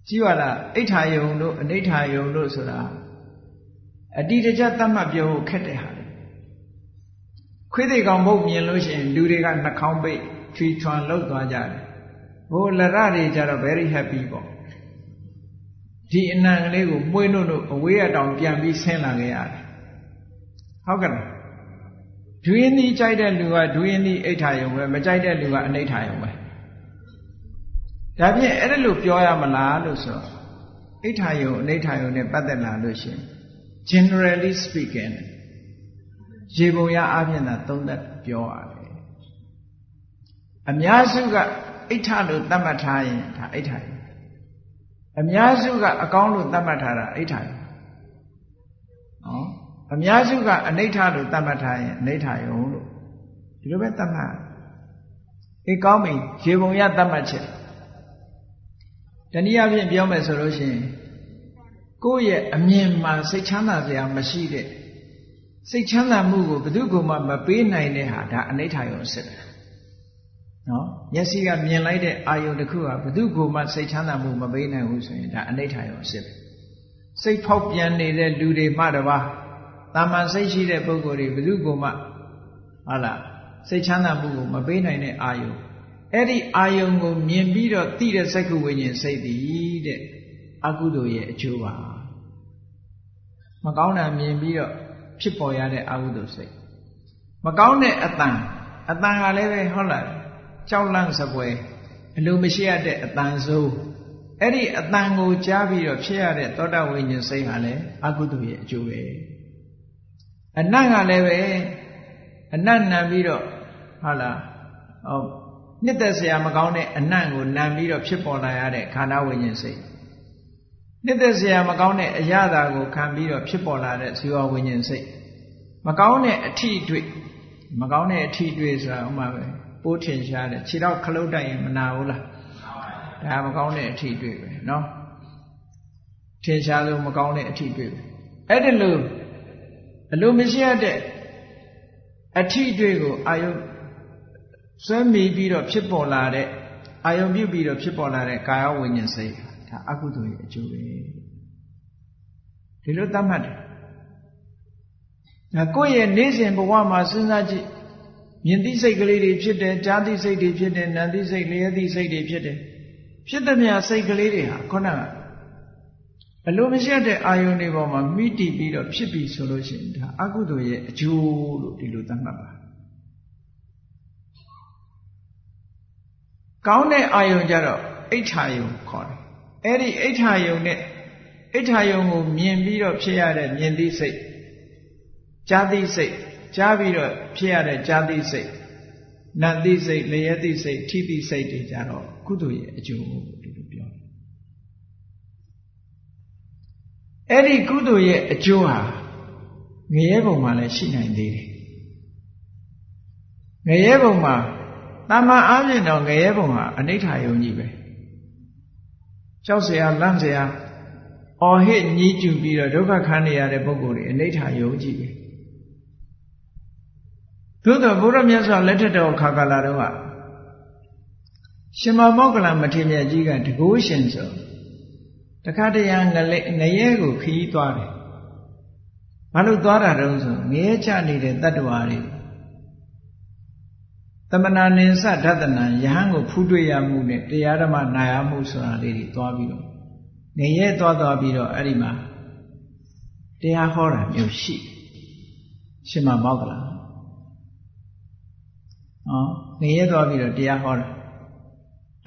Speaker 1: ကြည့်ရတာအိဋ္ဌာယုံတို့အနိဋ္ဌာယုံတို့ဆိုတာအတိတကျသတ်မှတ်ပြောဖို့ခက်တဲ့ဟာလေ ခွေးသေးကောင်မဟုတ်မြင်လို့ရှိရင်လူတွေကနှာခေါင်းပိတ်ထွီထွန်လှုပ်သွားကြတယ်ဟိုလရတွေကြတော့ very happy ပေါ့ဒီအနံကလေးကိုမှုေးနှုတ်နှုတ်အဝေးအတောင်ပြန်ပြီးဆင်းလာခဲ့ရတယ်ဟုတ်ကဲ့ဒွေးနီးကြိုက်တဲ့လူကဒွေးနီးအိဋ္ဌာယုံပဲမကြိုက်တဲ့လူကအနိဋ္ဌာယုံပဲဒါဖြင့်အဲ့ဒါလို့ပြောရမလားလို့ဆိုအိဋ္ဌာယုံအနိဋ္ဌာယုံနဲ့ပတ်သက်လာလို့ရှင် generally speaking ရေပုံရအပြင်သာသုံးသက်ပြောရတယ်အများစုကအိဋ္ဌလို့သတ်မှတ်ထားရင်ဒါအိဋ္ဌာယုံအများစုကအကောင်းလို့သတ်မှတ်ထားတာအိဋ္ဌာယုံနော်အများစုကအနိဋ္ဌလို့သတ်မှတ်ထားရင်အနိဋ္ဌယုံလို့ဒီလိုပဲသတ်မှတ်အေးကောင်းပြီရေပုံရသတ်မှတ်ချက်တနည်းအားဖြင့်ပြောမယ်ဆိုလို့ရှိရင်ကိုယ့်ရဲ့အမြင်မှာစိတ်ချမ်းသာစရာမရှိတဲ့ စိတ်ချမ်းသာမှုကိုဘယ်သူမှမပေးနိုင်တဲ့ဟာဒါအနိဋ္ဌယုံစစ်တယ်နော်မျက်စိကမြင်လိုက်တဲ့အာယုံတစ်ခုဟာဘယ်သူမှစိတ်ချမ်းသာမှုမပေးနိုင်ဘူးဆိုရင်ဒါအနိဋ္ဌယုံစစ်တယ်စိတ်ဖောက်ပြန်နေတဲ့လူတွေမှတပါးတာမန်စိတ်ရှိတဲ့ပုဂ္ဂိုလ်တွေဘယ်သူမှဟုတ်လားစိတ်ချမ်းသာမှုကိုမပေးနိုင်တဲ့အာယုံအဲ့ဒီအာယုံကိုမြင်ပြီးတော့သိတဲ့စက္ခုဝိညာဉ်စိတ်တည်တဲ့အကုသိုလ်ရဲ့အကျိုးပါမကောင်းတာမြင်ပြီးတော့ ဖြစ်ပေါ်ရတဲ့အကုသိုလ်စိတ်မကောင်းတဲ့အတန်အတန်ကလည်းပဲဟုတ်လားကြောက်လန့်စပွဲအလိုမရှိရတဲ့အတန်ဆိုးအဲ့ဒီအတန်ကိုကြားပြီးတော့ဖြစ်ရတဲ့သောတာဝိညာဉ်စိတ်ဟာလည်းအကုသိုလ်ရဲ့အကျိုးပဲအနတ်ကလည်းပဲအနတ်နံပြီးတော့ဟုတ်လားဟောနှစ်သက်စရာမကောင်းတဲ့အနတ်ကိုနံပြီးတော့ဖြစ်ပေါ်လာရတဲ့ခန္ဓာဝိညာဉ်စိတ် နှစ်သက်စရာမကောင်းတဲ့အရာသာကိုခံပြီးတော့ဖြစ်ပေါ်လာတဲ့ဇီဝဝိညာဉ်စိတ်မကောင်းတဲ့အထီးတွေ့မကောင်းတဲ့အထီးတွေ့ဆိုတာဥမာပဲပိုးထင်ရှားတယ်ခြေတော့ခလုတ်တိုက်ရင်မနာဘူးလားဒါမကောင်းတဲ့အထီးတွေ့ပဲเนาะထင်ရှားလို့မကောင်းတဲ့အထီးတွေ့ပဲအဲ့ဒီလိုအလိုမရှိရတဲ့အထီးတွေ့ကိုအာယုဆွဲမိပြီးတော့ဖြစ်ပေါ်လာတဲ့အာယုပြုပြီးတော့ဖြစ်ပေါ်လာတဲ့ကာယဝိညာဉ်စိတ် ဒါအကုသိုလ်ရဲ့အကျိုးပဲဒီလိုသတ်မှတ်တယ်ဒါကိုယ့်ရဲ့နေ့စဉ်ဘဝမှာစဉ်းစားကြည့်မြင်သိစိတ်ကလေးတွေဖြစ်တယ်ကြားသိစိတ်တွေဖြစ်တယ်နာသိစိတ်လျက်သိစိတ်တွေဖြစ်တယ်ဖြစ်သည်များစိတ်ကလေးတွေဟာခုနကအလိုမရှိတဲ့အာယုန်တွေပေါ်မှာမိတီပြီးတော့ဖြစ်ပြီဆိုလို့ရှိရင်ဒါအကုသိုလ်ရဲ့အကျိုးလို့ဒီလိုသတ်မှတ်ပါကောင်းတဲ့အာယုန်ကြတော့အိဋ္ဌာယုန်ခေါ်တယ် အဲ့ဒီအိဋ္ဌာယုန်နဲ့အိဋ္ဌာယုန်ကိုမြင်ပြီးတော့ဖြစ်ရတဲ့မြင်သိစိတ်ကြားသိစိတ်ကြားပြီးတော့ဖြစ်ရတဲ့ကြားသိစိတ်နတ်သိစိတ်လျက်သိစိတ်ထိသိစိတ်တွေကြတော့ကုသိုလ်ရဲ့အကျိုးကိုဒီလိုပြောတယ်အဲ့ဒီကုသိုလ်ရဲ့အကျိုးဟာငရဲဘုံမှာလည်းရှိနိုင်သေးတယ်ငရဲဘုံမှာတာမန်အားဖြင့်တော့ငရဲဘုံဟာအနိဋ္ဌာယုံကြီးပဲ ကြောက်เสียလန့်เสียအော်ဟစ်ညှိကျူပြီးတော့ဒုက္ခခံနေရတဲ့ပုဂ္ဂိုလ်တွေအနိဋ္ဌာယုံကြီးပဲသို့တော့ဘုရားမြတ်စွာလက်ထက်တော်ခါကာလတော့ကရှင်မမောက္ကလမထေရမြတ်ကြီးကတကိုးရှင်ဆိုတခါတရံငလေငရဲကိုခီးသွားတယ်ဘာလို့သွားတာတုံးဆိုငရဲချနေတဲ့တတ္တဝါတွေ သမဏနိသဒသနံယဟန်ကိုဖူးတွေ့ရမှုနဲ့တရားဓမ္မနာရမှုဆိုတာလေးတွေသွားပြီးတော့ငရဲသွားသွားပြီးတော့အဲ့ဒီမှာတရားဟောတာမျိုးရှိရှင်မမောက္ကလဟောငရဲသွားပြီးတော့တရားဟောတာ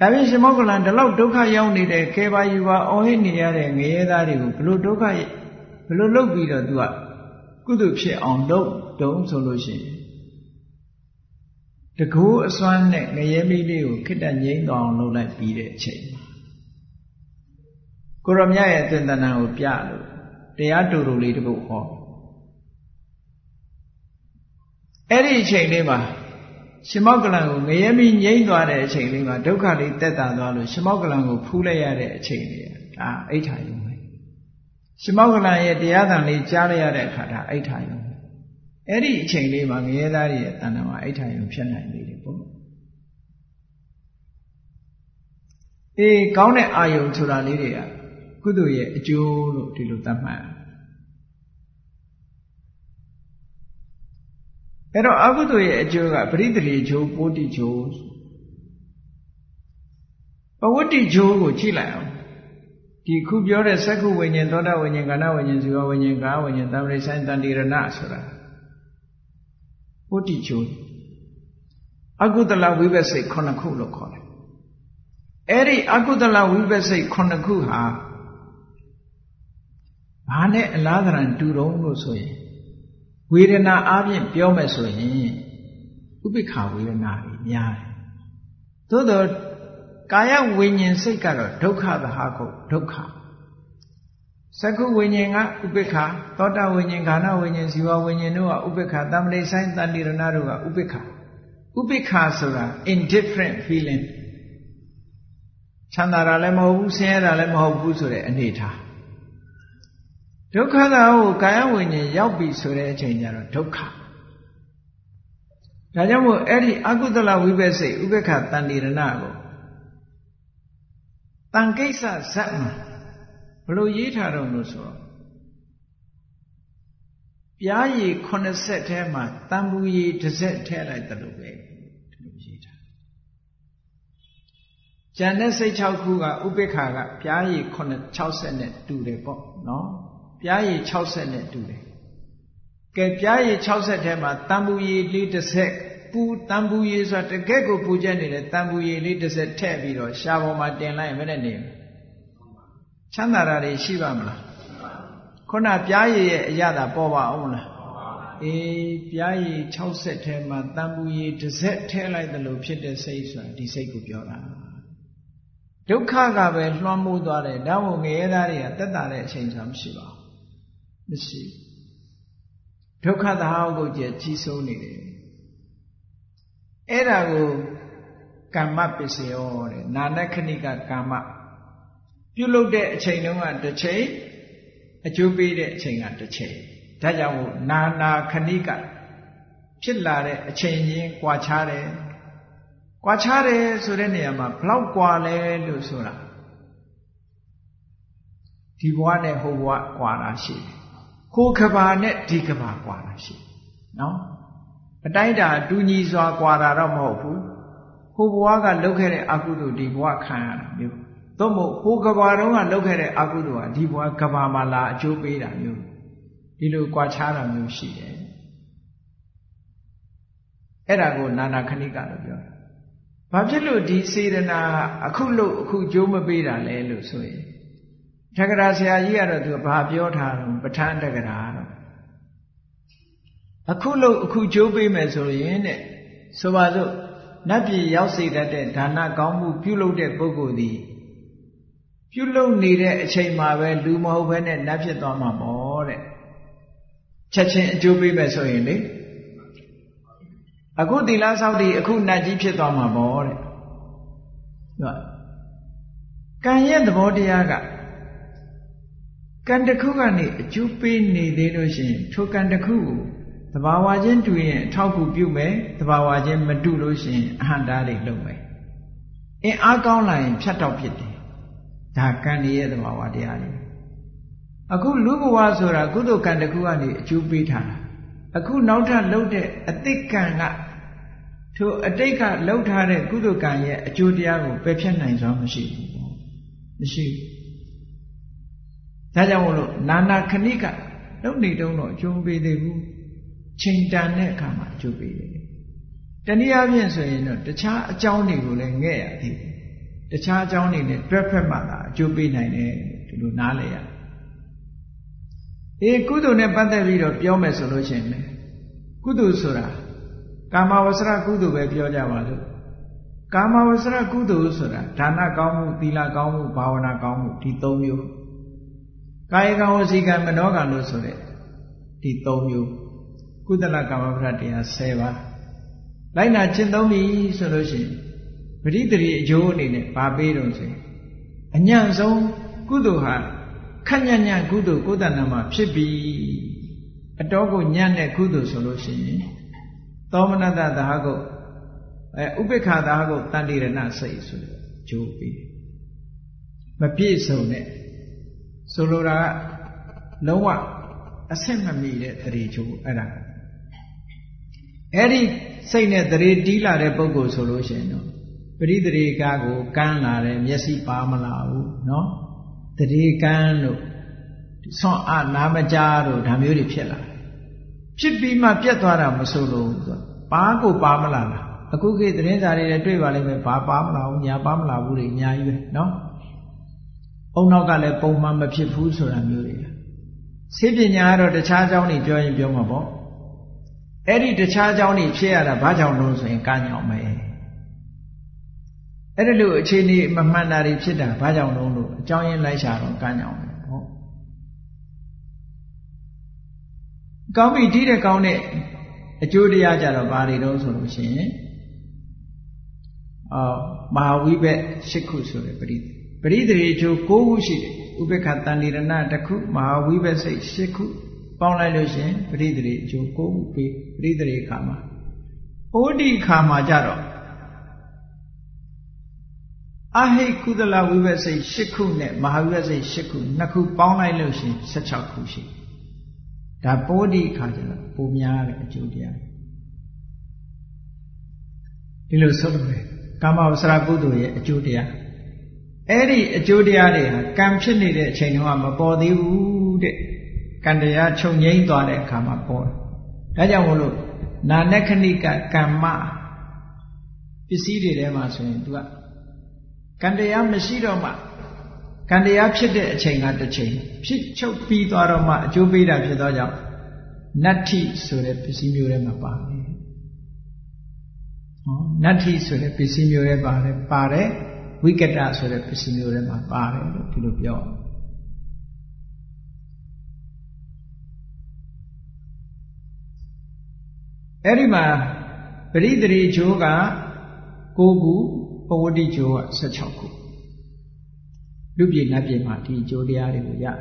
Speaker 1: ဒါပြင်ရှင်မောက္ကလန်ဒီလောက်ဒုက္ခရောက်နေတဲ့ခေပါယူပါအော်ဟစ်နေရတဲ့ငရဲသားတွေကိုဘလို့ဒုက္ခဘလို့လုပ်ပြီးတော့သူကကုသဖြစ်အောင်လုပ်တုံးဆိုလို့ရှိရင် တကူအစွမ်းနဲ့ငရဲမိလေးကိုခိတ္တငိမ့်တော်အောင်လုပ်လိုက်ပြီးတဲ့အချိန်မှာကိုရမြရဲ့အသင်္တနာကိုပြလို့တရားတူတူလေးတပုတ်ဟောအဲ့ဒီအချိန်လေးမှာရှင်မောက္ကလံကိုငရဲမိငိမ့်သွားတဲ့အချိန်လေးမှာဒုက္ခလေးတက်တာသွားလို့ရှင်မောက္ကလံကိုဖူးလိုက်ရတဲ့အချိန်လေးဒါအိဋ္ဌာယုံပဲရှင်မောက္ကလံရဲ့တရားသံလေးကြားလိုက်ရတဲ့အခါဒါအိဋ္ဌာယုံ အဲ့ဒီအချိန်လေးမှာငရဲသားရဲ့တဏ္ဍာမှာအိဋ္ဌာယုံဖြစ်နိုင်သေးတယ်ပေါ့အေးကောင်းတဲ့အာယုံဆိုတာလေးတွေကကုသိုလ်ရဲ့အကျိုးလို့ဒီလိုသတ်မှတ်အဲ့တော့အကုသိုလ်ရဲ့အကျိုးကပရိသေလီချိုးပိုတိချိုးပဝတ္တိချိုးကိုကြည့်လိုက်အောင်ဒီခုပြောတဲ့သက္ခုဝိညာဉ်သောတာဝိညာဉ်ကာဏဝိညာဉ်ဇီဝဝိညာဉ်ကာဝိညာဉ်သံဃိဆိုင်တန်တိရဏဆိုတာ ပုတ္တိချိုးအကုသလဝိပဿိတ်ခုနှစ်ခုလို့ခေါ်တယ်အဲ့ဒီအကုသလဝိပဿိတ်ခုနှစ်ခုဟာဘာနဲ့အလားသဏ္ဍာန်တူတုံးလို့ဆိုရင်ဝေဒနာအပြင်ပြောမယ်ဆိုရင်ဥပိ္ပခဝေဒနာတွေများတယ်သို့တော့ကာယဝိညာဉ်စိတ်ကတော့ဒုက္ခသဟာကုဒုက္ခ သကုဝိညာဉ်ကဥပိ္ပခသောတာဝိညာဉ်ခန္ဓာဝိညာဉ်ဇီဝဝိညာဉ်တို့ကဥပိ္ပခတမ္ပတိဆိုင်တန်တိရဏတို့ကဥပိ္ပခဥပိ္ပခဆိုတာ indifferent feeling ချမ်းသာတာလည်းမဟုတ်ဘူးဆင်းရဲတာလည်းမဟုတ်ဘူးဆိုတဲ့အနေထားဒုက္ခသာကိုကာယဝိညာဉ်ရောက်ပြီဆိုတဲ့အချိန်ကျတော့ဒုက္ခဒါကြောင့်မို့အဲ့ဒီအကုသလဝိပဿိဥပ္ပခတန်တိရဏကိုတန်ကိစ္စဇတ်မှာ ဘလို့ရေးထားတော့လို့ဆိုတော့ပြားရည်80ထဲမှာတန်ဘူးရည်တစ်စက်ထဲလိုက်တယ်လို့ပဲဒီလိုရေးထားကျန်တဲ့စိတ်6ခုကဥပိ္ပခါကပြားရည်60နဲ့တူတယ်ပေါ့နော်ပြားရည်60နဲ့တူတယ်ကဲပြားရည်60ထဲမှာတန်ဘူးရည်လေးတစ်စက်ပူတန်ဘူးရည်ဆိုတာတကယ့်ကိုပူချက်နေတဲ့တန်ဘူးရည်လေးတစ်စက်ထည့်ပြီးတော့ရှားပေါ်မှာတင်လိုက်ရင်မနဲ့နေဘူး ချမ်းသာတာတွေရှိပါမလားခုနပြားရည်ရဲ့အရသာပေါ်ပါအောင်မလားအေးပြားရည်60ထဲမှာတန်ပူရည်တစ်စက်ထဲလိုက်သလိုဖြစ်တဲ့စိတ်ဆိုတာဒီစိတ်ကိုပြောတာဒုက္ခကပဲလွှမ်းမိုးသွားတယ်ဒါမို့ငရဲသားတွေကတက်တာတဲ့အချိန်ဆိုတာမရှိပါဘူးမရှိဒုက္ခသဟောကိုကြည်ကြီးဆုံးနေတယ်အဲ့ဒါကိုကမ္မပစ္စယောတဲ့နာနခဏိကကမ္မ ပြုလုပ်တဲ့အချိန်တုန်းကတစ်ချိန်အကျိုးပေးတဲ့အချိန်ကတစ်ချိန်ဒါကြောင့်နာနာခဏိကဖြစ်လာတဲ့အချိန်ချင်းကြွာချားတယ်ကွာခြားတယ်ဆိုတဲ့နေရာမှာဘလောက်ကွာလဲလို့ဆိုတာဒီဘဝနဲ့ဟိုဘဝကွာတာရှိတယ်။ကိုယ်ကဘာနဲ့ဒီကဘာကွာတာရှိတယ်။နော်။အတိုင်းတာတူညီစွာကွာတာတော့မဟုတ်ဘူး။ဟိုဘဝကလုပ်ခဲ့တဲ့အကုသိုလ်ဒီဘဝခံရတာမျိုး။ သို့မဟုတ်ဟိုကဘာတုန်းကလုပ်ခဲ့တဲ့အကုသိုလ်ကဒီဘဝကဘာမှာလာအကျိုးပေးတာမျိုး။ဒီလိုကွာခြားတာမျိုးရှိတယ်။အဲ့ဒါကိုနာနာခဏိကလို့ပြောတာဘာဖြစ်လို့ဒီစေတနာအခုလို့အခုကြိုးမပေးတာလဲလို့ဆိုရင်တက္ကရာဆရာကြီးကတော့သူဘာပြောထားတော့ပဋ္ဌာန်းတက္ကရာတော့အခုလို့အခုကြိုးပေးမယ်ဆိုရင်တဲ့ဆိုပါစို့နတ်ပြည်ရောက်စေတတ်တဲ့ဒါနကောင်းမှုပြုလုပ်တဲ့ပုဂ္ဂိုလ်သည် ပြုလုပ်နေတဲ့အချိန်မှာပဲလူမဟုတ်ဘဲနဲ့နတ်ဖြစ်သွားမှာပေါ့တဲ့ချက်ချင်းအကျိုးပေးမယ်ဆိုရင်လေအခုသီလဆောက်တည်အခုနတ်ကြီးဖြစ်သွားမှာပေါ့တဲ့ဟုတ်ကံရဲ့သဘောတရားကကံတစ်ခုကနေအကျိုးပေးနေသေးလို့ရှိရင်ထိုကံတစ်ခုကိုသဘာဝချင်းတူရင်အထောက်ကူပြုမယ်သဘာဝချင်းမတူလို့ရှိရင်အဟံတားတွေလုပ်မယ်အင်းအားကောင်းလာရင်ဖြတ်တော့ဖြစ်တယ် ဒါကံရဲ့သဘာဝတရားတွေအခုလူဘဝဆိုတာကုသိုလ်ကံတစ်ခုကနေအကျိုးပေးထားတာအခုနောက်ထပ်လှုပ်တဲ့အတိတ်ကံကထိုအတိတ်ကလှုပ်ထားတဲ့ကုသိုလ်ကံရဲ့အကျိုးတရားကိုပယ်ဖြတ်နိုင်စွာမရှိဘူးမရှိဒါကြောင့်မလို့နာနာခဏိကလှုပ်နေတုံးတော့အကျိုးပေးသေးဘူးချိန်တန်တဲ့အခါမှာအကျိုးပေးတယ်တနည်းအားဖြင့်ဆိုရင်တော့တခြားအကြောင်းတွေကိုလည်းငဲ့ရသေးတယ် တခြားအကြောင်းတွေနဲ့တွဲဖက်မှသာအကျိုးပေးနိုင်တယ်ဒီလိုနားလည်ရတယ်အေးကုသိုလ်နဲ့ပတ်သက်ပြီးတော့ပြောမယ်ဆိုလို့ရှိရင်လေကုသိုလ်ဆိုတာကာမဝဆရကုသိုလ်ပဲပြောကြပါလို့ကာမဝဆရကုသိုလ်ဆိုတာဒါနကောင်းမှုသီလကောင်းမှုဘာဝနာကောင်းမှုဒီ၃မျိုးကာယကံဝစီကံမနောကံလို့ဆိုတဲ့ဒီ၃မျိုးကုသလကာမပရတရား10ပါးလိုက်နာကျင့်သုံးပြီဆိုလို့ရှိရင် ပရိသေရီအကျိုးအနေနဲ့ဗာပေးတော့ဆိုရင်အညံ့ဆုံးကုသိုလ်ဟာခက်ညံ့ညံ့ကုသိုလ်ကိုယ်တဏ္ဍမှာဖြစ်ပြီအတော်ကိုညံ့တဲ့ကုသိုလ်ဆိုလို့ရှိရင်သောမနတသဟကုတ်အဲဥပိ္ပခာသဟကုတ်တန်တိရဏစိတ်ဆိုတဲ့ဂျိုးပြီးမပြည့်စုံတဲ့ဆိုလိုတာကလုံးဝအဆင့်မမီတဲ့တရေဂျိုးအဲ့ဒါအဲ့ဒီစိတ်နဲ့တရေတီးလာတဲ့ပုံကိုဆိုလို့ရှိရင်တော့ ပရိတရေကားကိုကမ်းလာတယ်မျက်စိပါမလာဘူးเนาะတရေကမ်းလို့ဆွမ်းအနာမကြားတို့ဒါမျိုးတွေဖြစ်လာတယ်ဖြစ်ပြီးမှပြတ်သွားတာမဆိုလို့ဆိုပါကိုပါမလာလားအခုခေတ်သတင်းစာတွေလည်းတွေ့ပါလိမ့်မယ်ဘာပါမလာဘူးညာပါမလာဘူးတွေအများကြီးပဲเนาะအုံနောက်ကလည်းပုံမှန်မဖြစ်ဘူးဆိုတာမျိုးတွေဆေးပညာကတော့တခြားကြောင်းတွေပြောရင်ပြောမှာပေါ့အဲ့ဒီတခြားကြောင်းတွေဖြစ်ရတာဘာကြောင့်လို့ဆိုရင်ကညောင်မယ် အဲ့ဒါလို့အခြေအနေမမှန်တာတွေဖြစ်တာဘာကြောင့်လို့လို့အကြောင်းရင်းလိုက်ရှာတော့ကညောင်မယ်ပေါ့ကောင်းပြီတီးတဲ့ကောင်းတဲ့အကျိုးတရားကြတော့ဘာတွေတော့ဆိုလို့ရှိရင်အော်မဟာဝိဘက်၈ခုဆိုတဲ့ပရိပရိသေအကျိုး၉ခုရှိတယ်ဥပေက္ခတန်လီရဏတစ်ခုမဟာဝိဘက်စိတ်၈ခုပေါင်းလိုက်လို့ရှိရင်ပရိသေအကျိုး၉ခုပေးပရိသေခါမှာဩဒီခါမှာကြတော့ အဟိကုသလဝိဘက်စိတ်၈ခုနဲ့မဟာဝိဘက်စိတ်၈ခုနှစ်ခုပေါင်းလိုက်လို့ရှိရင်16ခုရှိတယ်ဒါပိုးဒီခါကျတော့ပိုများတဲ့အကျိုးတရားဒီလိုဆိုလို့ကာမဝဆရာကုသိုလ်ရဲ့အကျိုးတရားအဲ့ဒီအကျိုးတရားတွေဟာကံဖြစ်နေတဲ့အချိန်တုန်းကမပေါ်သေးဘူးတဲ့ကံတရားချုပ်ငိမ့်သွားတဲ့အခါမှာပေါ်တယ်ဒါကြောင့်မို့လို့နာနခဏိကကမ္မပစ္စည်းတွေထဲမှာဆိုရင် तू က ကံတရားမရှိတော့မှကံတရားဖြစ်တဲ့အချိန်ကတစ်ချိန်ဖြစ်ချုပ်ပြီးသွားတော့မှအကျိုးပေးတာဖြစ်သောကြောင့်နတ္ထိဆိုတဲ့ပစ္စည်းမျိုးထဲမှာပါတယ်ဟောနတ္ထိဆိုတဲ့ပစ္စည်းမျိုးထဲပါတယ်ပါတယ်ဝိကတဆိုတဲ့ပစ္စည်းမျိုးထဲမှာပါတယ်လို့ဒီလိုပြောအဲ့ဒီမှာပရိသေရီဂျိုးက9ခု ပဝတိဂျိုးက16ခုလူပြည်နတ်ပြည်မှာဒီဂျိုးတရားတွေကိုရတယ်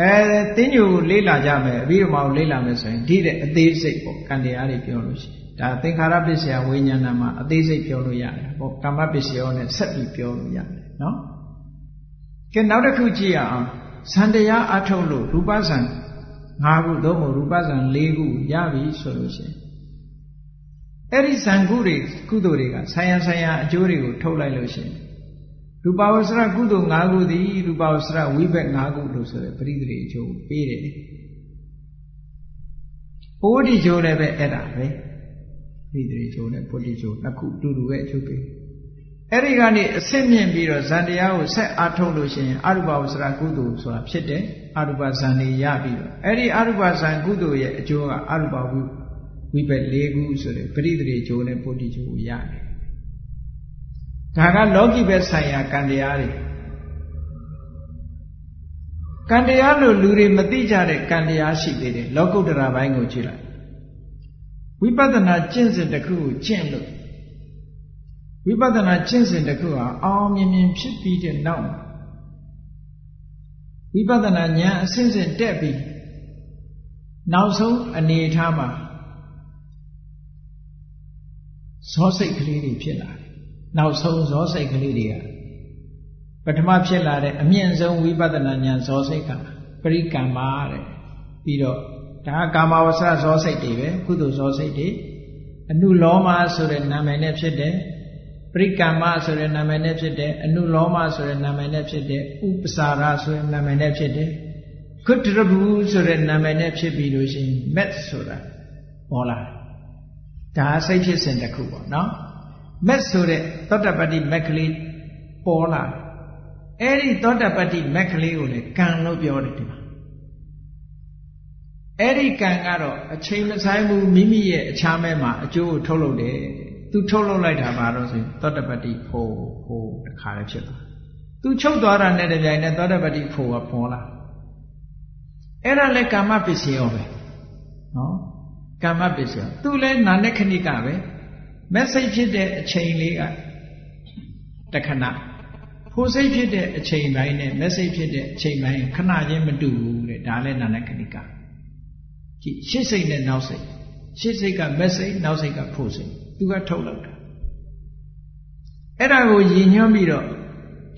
Speaker 1: အဲတင်းညိုလေးလာကြမယ်အပြီးတော့မှလေးလာမယ်ဆိုရင်ဒီတဲ့အသေးစိတ်ပေါ့ကံတရားတွေပြောလို့ရှိရင်ဒါသင်္ခါရပစ္စယဝိညာဏမှာအသေးစိတ်ပြောလို့ရတယ်ပေါ့ကမ္မပစ္စယောနဲ့ဆက်ပြီးပြောလို့ရတယ်နော်ကဲနောက်တစ်ခုကြည့်ရအောင်ဇန်တရားအထုတ်လို့ရူပဇန်၅ခုသို့မဟုတ်ရူပဇန်၄ခုရပြီဆိုလို့ရှိရင် အဲ့ဒီဇန်ခုတွေကုသိုလ်တွေကဆံရဆံရအကျိုးတွေကိုထုတ်လိုက်လို့ရှိရင်ရူပဝဆရကုသိုလ်၅ခုသည်ရူပဝဆရဝိဘက်၅ခုလို့ဆိုတဲ့ပရိသေအကျိုးပေးတယ်ဘုဒ္ဓကျိုးလည်းပဲအဲ့ဒါပဲပရိသေကျိုးနဲ့ဘုဒ္ဓကျိုးနှစ်ခုတူတူပဲအကျိုးပေးအဲ့ဒီကနေအစစ်မြင့်ပြီးတော့ဇန်တရားကိုဆက်အားထုတ်လို့ရှိရင်အရူပဝဆရကုသိုလ်ဆိုတာဖြစ်တယ်အရူပဇန်တွေရပြီးတော့အဲ့ဒီအရူပဇန်ကုသိုလ်ရဲ့အကျိုးကအရူပဝိ ဘက်၄ခုဆိုတဲ့ပရိသေကျိုးနဲ့ဘုဒ္ဓကျိုးကိုရတယ်ဒါကလောကီဘက်ဆိုင်ရာကံတရားတွေကံတရားလို့လူတွေမသိကြတဲ့ကံတရားရှိသေးတယ်လောကုတ္တရာဘိုင်းကိုကြည့်လိုက်ဝိပဿနာကျင့်စဉ်တစ်ခုကိုကျင့်လို့ဝိပဿနာကျင့်စဉ်တစ်ခုဟာအောင်မြင်မြင်ဖြစ်ပြီးတဲ့နောက်ဝိပဿနာဉာဏ်အစဉ်စဉ်တက်ပြီးနောက်ဆုံးအနေအထားမှာ ဇောစိတ်ကလေးတွေဖြစ်လာတယ်နောက်ဆုံးဇောစိတ်ကလေးတွေကပထမဖြစ်လာတဲ့အမြင့်ဆုံးဝိပဿနာဉာဏ်ဇောစိတ်ကပရိကမ္မာတဲ့ပြီးတော့ဒါကာမဝဆရဇောစိတ်တွေပဲကုသိုလ်ဇောစိတ်တွေအနုလောမဆိုတဲ့နာမည်နဲ့ဖြစ်တယ်ပရိကမ္မဆိုတဲ့နာမည်နဲ့ဖြစ်တယ်အနုလောမဆိုတဲ့နာမည်နဲ့ဖြစ်တယ်ဥပစာရဆိုတဲ့နာမည်နဲ့ဖြစ်တယ်ခုတရဘူးဆိုတဲ့နာမည်နဲ့ဖြစ်ပြီးလို့ရှိရင်မက်ဆိုတာပေါ်လာတယ် ဒါစိတ်ဖြစ်စဉ်တစ်ခုပေါ့နော်မက်ဆိုတဲ့သောတပတ္တိမက်ကလေးပေါ်လာအဲ့ဒီသောတပတ္တိမက်ကလေးကိုလေကံလို့ပြောတယ်ဒီမှာအဲ့ဒီကံကတော့အချိန်မဆိုင်ဘူးမိမိရဲ့အခြားမဲမှာအကျိုးကိုထုတ်လုပ်တယ်သူထုတ်လုပ်လိုက်တာပါတော့ဆိုရင်သောတပတ္တိဖို့ဖို့တခါလည်းဖြစ်သွားသူချုပ်သွားတာနဲ့တပြိုင်နက်သောတပတ္တိဖို့ကပေါ်လာအဲ့ဒါလည်းကာမပစ္စည်းရောပဲနော် ကာမပစ္စည်းသူလည်းနာနဲ့ခဏိကပဲမက်စိတ်ဖြစ်တဲ့အချိန်လေးကတခဏဖိုးစိတ်ဖြစ်တဲ့အချိန်ပိုင်းနဲ့မက်စိတ်ဖြစ်တဲ့အချိန်ပိုင်းခဏချင်းမတူဘူးတဲ့ဒါလည်းနာနဲ့ခဏိကကြည့်ရှစ်စိတ်နဲ့နောက်စိတ်ရှစ်စိတ်ကမက်စိတ်နောက်စိတ်ကဖိုးစိတ်သူကထုတ်လောက်တာအဲ့ဒါကိုရည်ညွှန်းပြီးတော့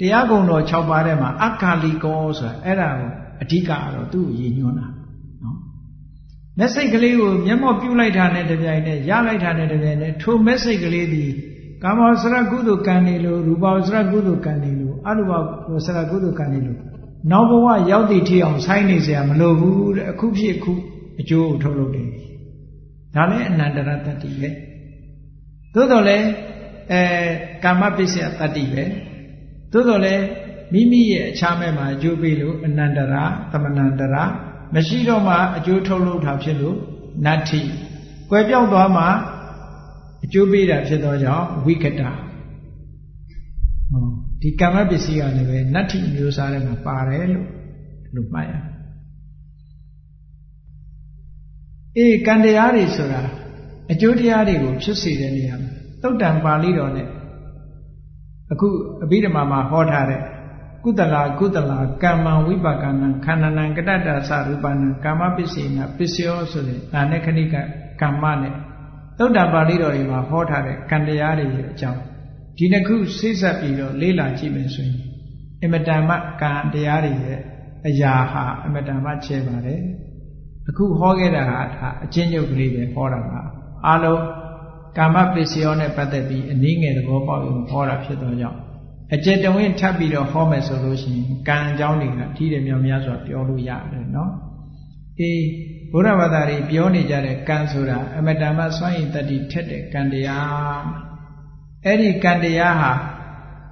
Speaker 1: တရားကုံတော်6ပါးထဲမှာအက္ခလီကောဆိုတာအဲ့ဒါကိုအဓိကကတော့သူ့ကိုရည်ညွှန်းတာနော် မက်စိတ်ကလေးကိုမျက်မှောက်ပြုလိုက်တာနဲ့တပြိုင်နက်ရလိုက်တာနဲ့တပြိုင်နက်ထိုမက်စိတ်ကလေးသည်ကာမဝဆရကုသိုလ်ကံနေလို့ရူပဝဆရကုသိုလ်ကံနေလို့အရူပဝဆရကုသိုလ်ကံနေလို့နောက်ဘဝရောက်တည်ထီအောင်ဆိုင်းနေเสียမလိုဘူးတဲ့အခုဖြစ်အခုအကျိုးကိုထုတ်လုပ်တယ်ဒါလည်းအနန္တရတ္တိပဲသို့တော်လည်းအဲကာမပစ္စယတတ္တိပဲသို့တော်လည်းမိမိရဲ့အခြားမဲ့မှာအကျိုးပေးလို့အနန္တရာသမဏန္တရာ မရှိတော့မှအကျိုးထုတ်လုပ်တာဖြစ်လို့နတ္ထိကွယ်ပြောက်သွားမှအကျိုးပေးတာဖြစ်သောကြောင့်ဝိကတဟောဒီကာမပစ္စည်းကလည်းပဲနတ္ထိမျိုးစားထဲမှာပါတယ်လို့လို့မှတ်ရအေးကံတရားတွေဆိုတာအကျိုးတရားတွေကိုဖြစ်စေတဲ့နေရာမှာသုတ်တံပါဠိတော်နဲ့အခုအဘိဓမ္မာမှာဟောထားတဲ့ ကုသလာကုသလာကမ္မဝိပါကနံခန္ဓာနံကတ္တတာသရူပနံကာမပစ္စေနပစ္စယောဆိုတဲ့ဒါနဲ့ခဏိကကမ္မနဲ့သုတ်တံပါဠိတော်တွေမှာဟောထားတဲ့ကံတရားတွေရဲ့အကြောင်းဒီနှစ်ခုစိတ်ဆက်ပြီးတော့လေ့လာကြည့်မယ်ဆိုရင်အမတန်မှကံတရားတွေရဲ့အရာဟာအမတန်မှချဲပါတယ်အခုဟောခဲ့တာဟာအချင်းချုပ်ကလေးပဲဟောတာပါအားလုံးကာမပစ္စယောနဲ့ပတ်သက်ပြီးအနည်းငယ်သဘောပေါက်ရင်ဟောတာဖြစ်တော့ကြောင့် အကျေတဝင်းထပ်ပြီးတော့ဟောမယ်ဆိုလို့ရှိရင်ကံအကြောင်းတွေကထီးတယ်မြောင်များစွာပြောလို့ရတယ်နော်အေးဘုရားဘာသာတွေပြောနေကြတဲ့ကံဆိုတာအမတန်မှစွန့်ရင်တတိထက်တဲ့ကံတရားအဲ့ဒီကံတရားဟာ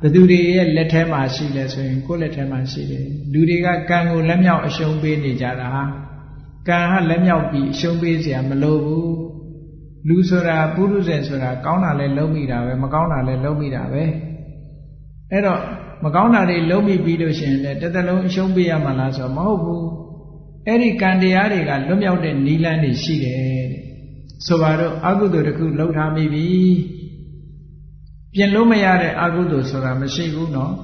Speaker 1: ဘသူတွေရဲ့လက်ထဲမှာရှိလဲဆိုရင်ကိုယ့်လက်ထဲမှာရှိတယ်လူတွေကကံကိုလက်မြောက်အရှုံးပေးနေကြတာဟာကံဟာလက်မြောက်ပြီးအရှုံးပေးစရာမလိုဘူးလူဆိုတာပုရုဇဉ်ဆိုတာကောင်းတာလဲလုံးမိတာပဲမကောင်းတာလဲလုံးမိတာပဲ အဲ့တော့မကောင်းတာတွေလုံးမိပြီးလို့ရှိရင်လည်းတစ်သက်လုံးအရှုံးပေးရမှာလားဆိုတော့မဟုတ်ဘူးအဲ့ဒီကံတရားတွေကလွတ်မြောက်တဲ့နီလန်းတွေရှိတယ်တဲ့ဆိုပါတော့အကုသိုလ်တစ်ခုလှုပ်ထားမိပြီပြင်လို့မရတဲ့အကုသိုလ်ဆိုတာမရှိဘူးနော်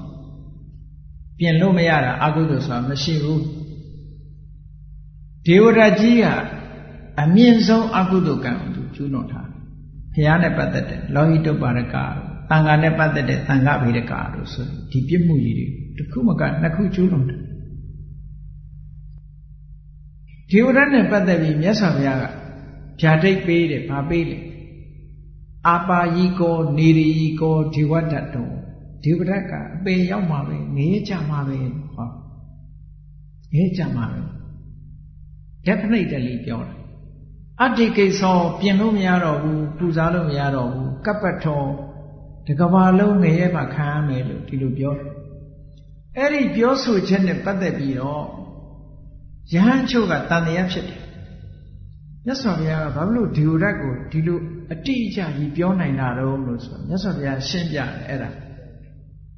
Speaker 1: ပြင်လို့မရတာအကုသိုလ်ဆိုတာမရှိဘူးဒေဝရကြီးကအမြင့်ဆုံးအကုသိုလ်ကံကိုသူကျူးလွန်ထားတယ်ဘုရားနဲ့ပတ်သက်တဲ့လောဟိတုပါရက တန်ခါနဲ့ပတ်သက်တဲ့တန်ခါဗေဒကာတို့ဆိုဒီပြစ်မှုကြီးတွေတစ်ခုမကနှစ်ခုကျူးလွန်တယ်ဒေဝရနဲ့ပတ်သက်ပြီးမြတ်စွာဘုရားကဖြာတိတ်ပေးတယ်ဗာပေးတယ်အာပါယီကောနေရီကောဒေဝတ္တတောဒေဝရတ်ကအပေရောက်မှာပဲငဲကြမှာပဲဟောငဲကြမှာပဲ definitely ပြောတာအတ္တိကိစ္စပြင်လို့မရတော့ဘူးပူဇော်လို့မရတော့ဘူးကပ္ပထော တကဘာလုံးငရဲမှာခံရမယ်လို့ဒီလိုပြောတယ်အဲ့ဒီပြောဆိုချက်နဲ့ပတ်သက်ပြီးတော့ယဟန်ချုပ်ကတန်တရားဖြစ်တယ်မြတ်စွာဘုရားကဘာလို့ဒီလိုရက်ကိုဒီလိုအတိအကျကြီးပြောနိုင်တာတော့လို့ဆိုတော့မြတ်စွာဘုရားရှင်းပြတယ်အဲ့ဒါ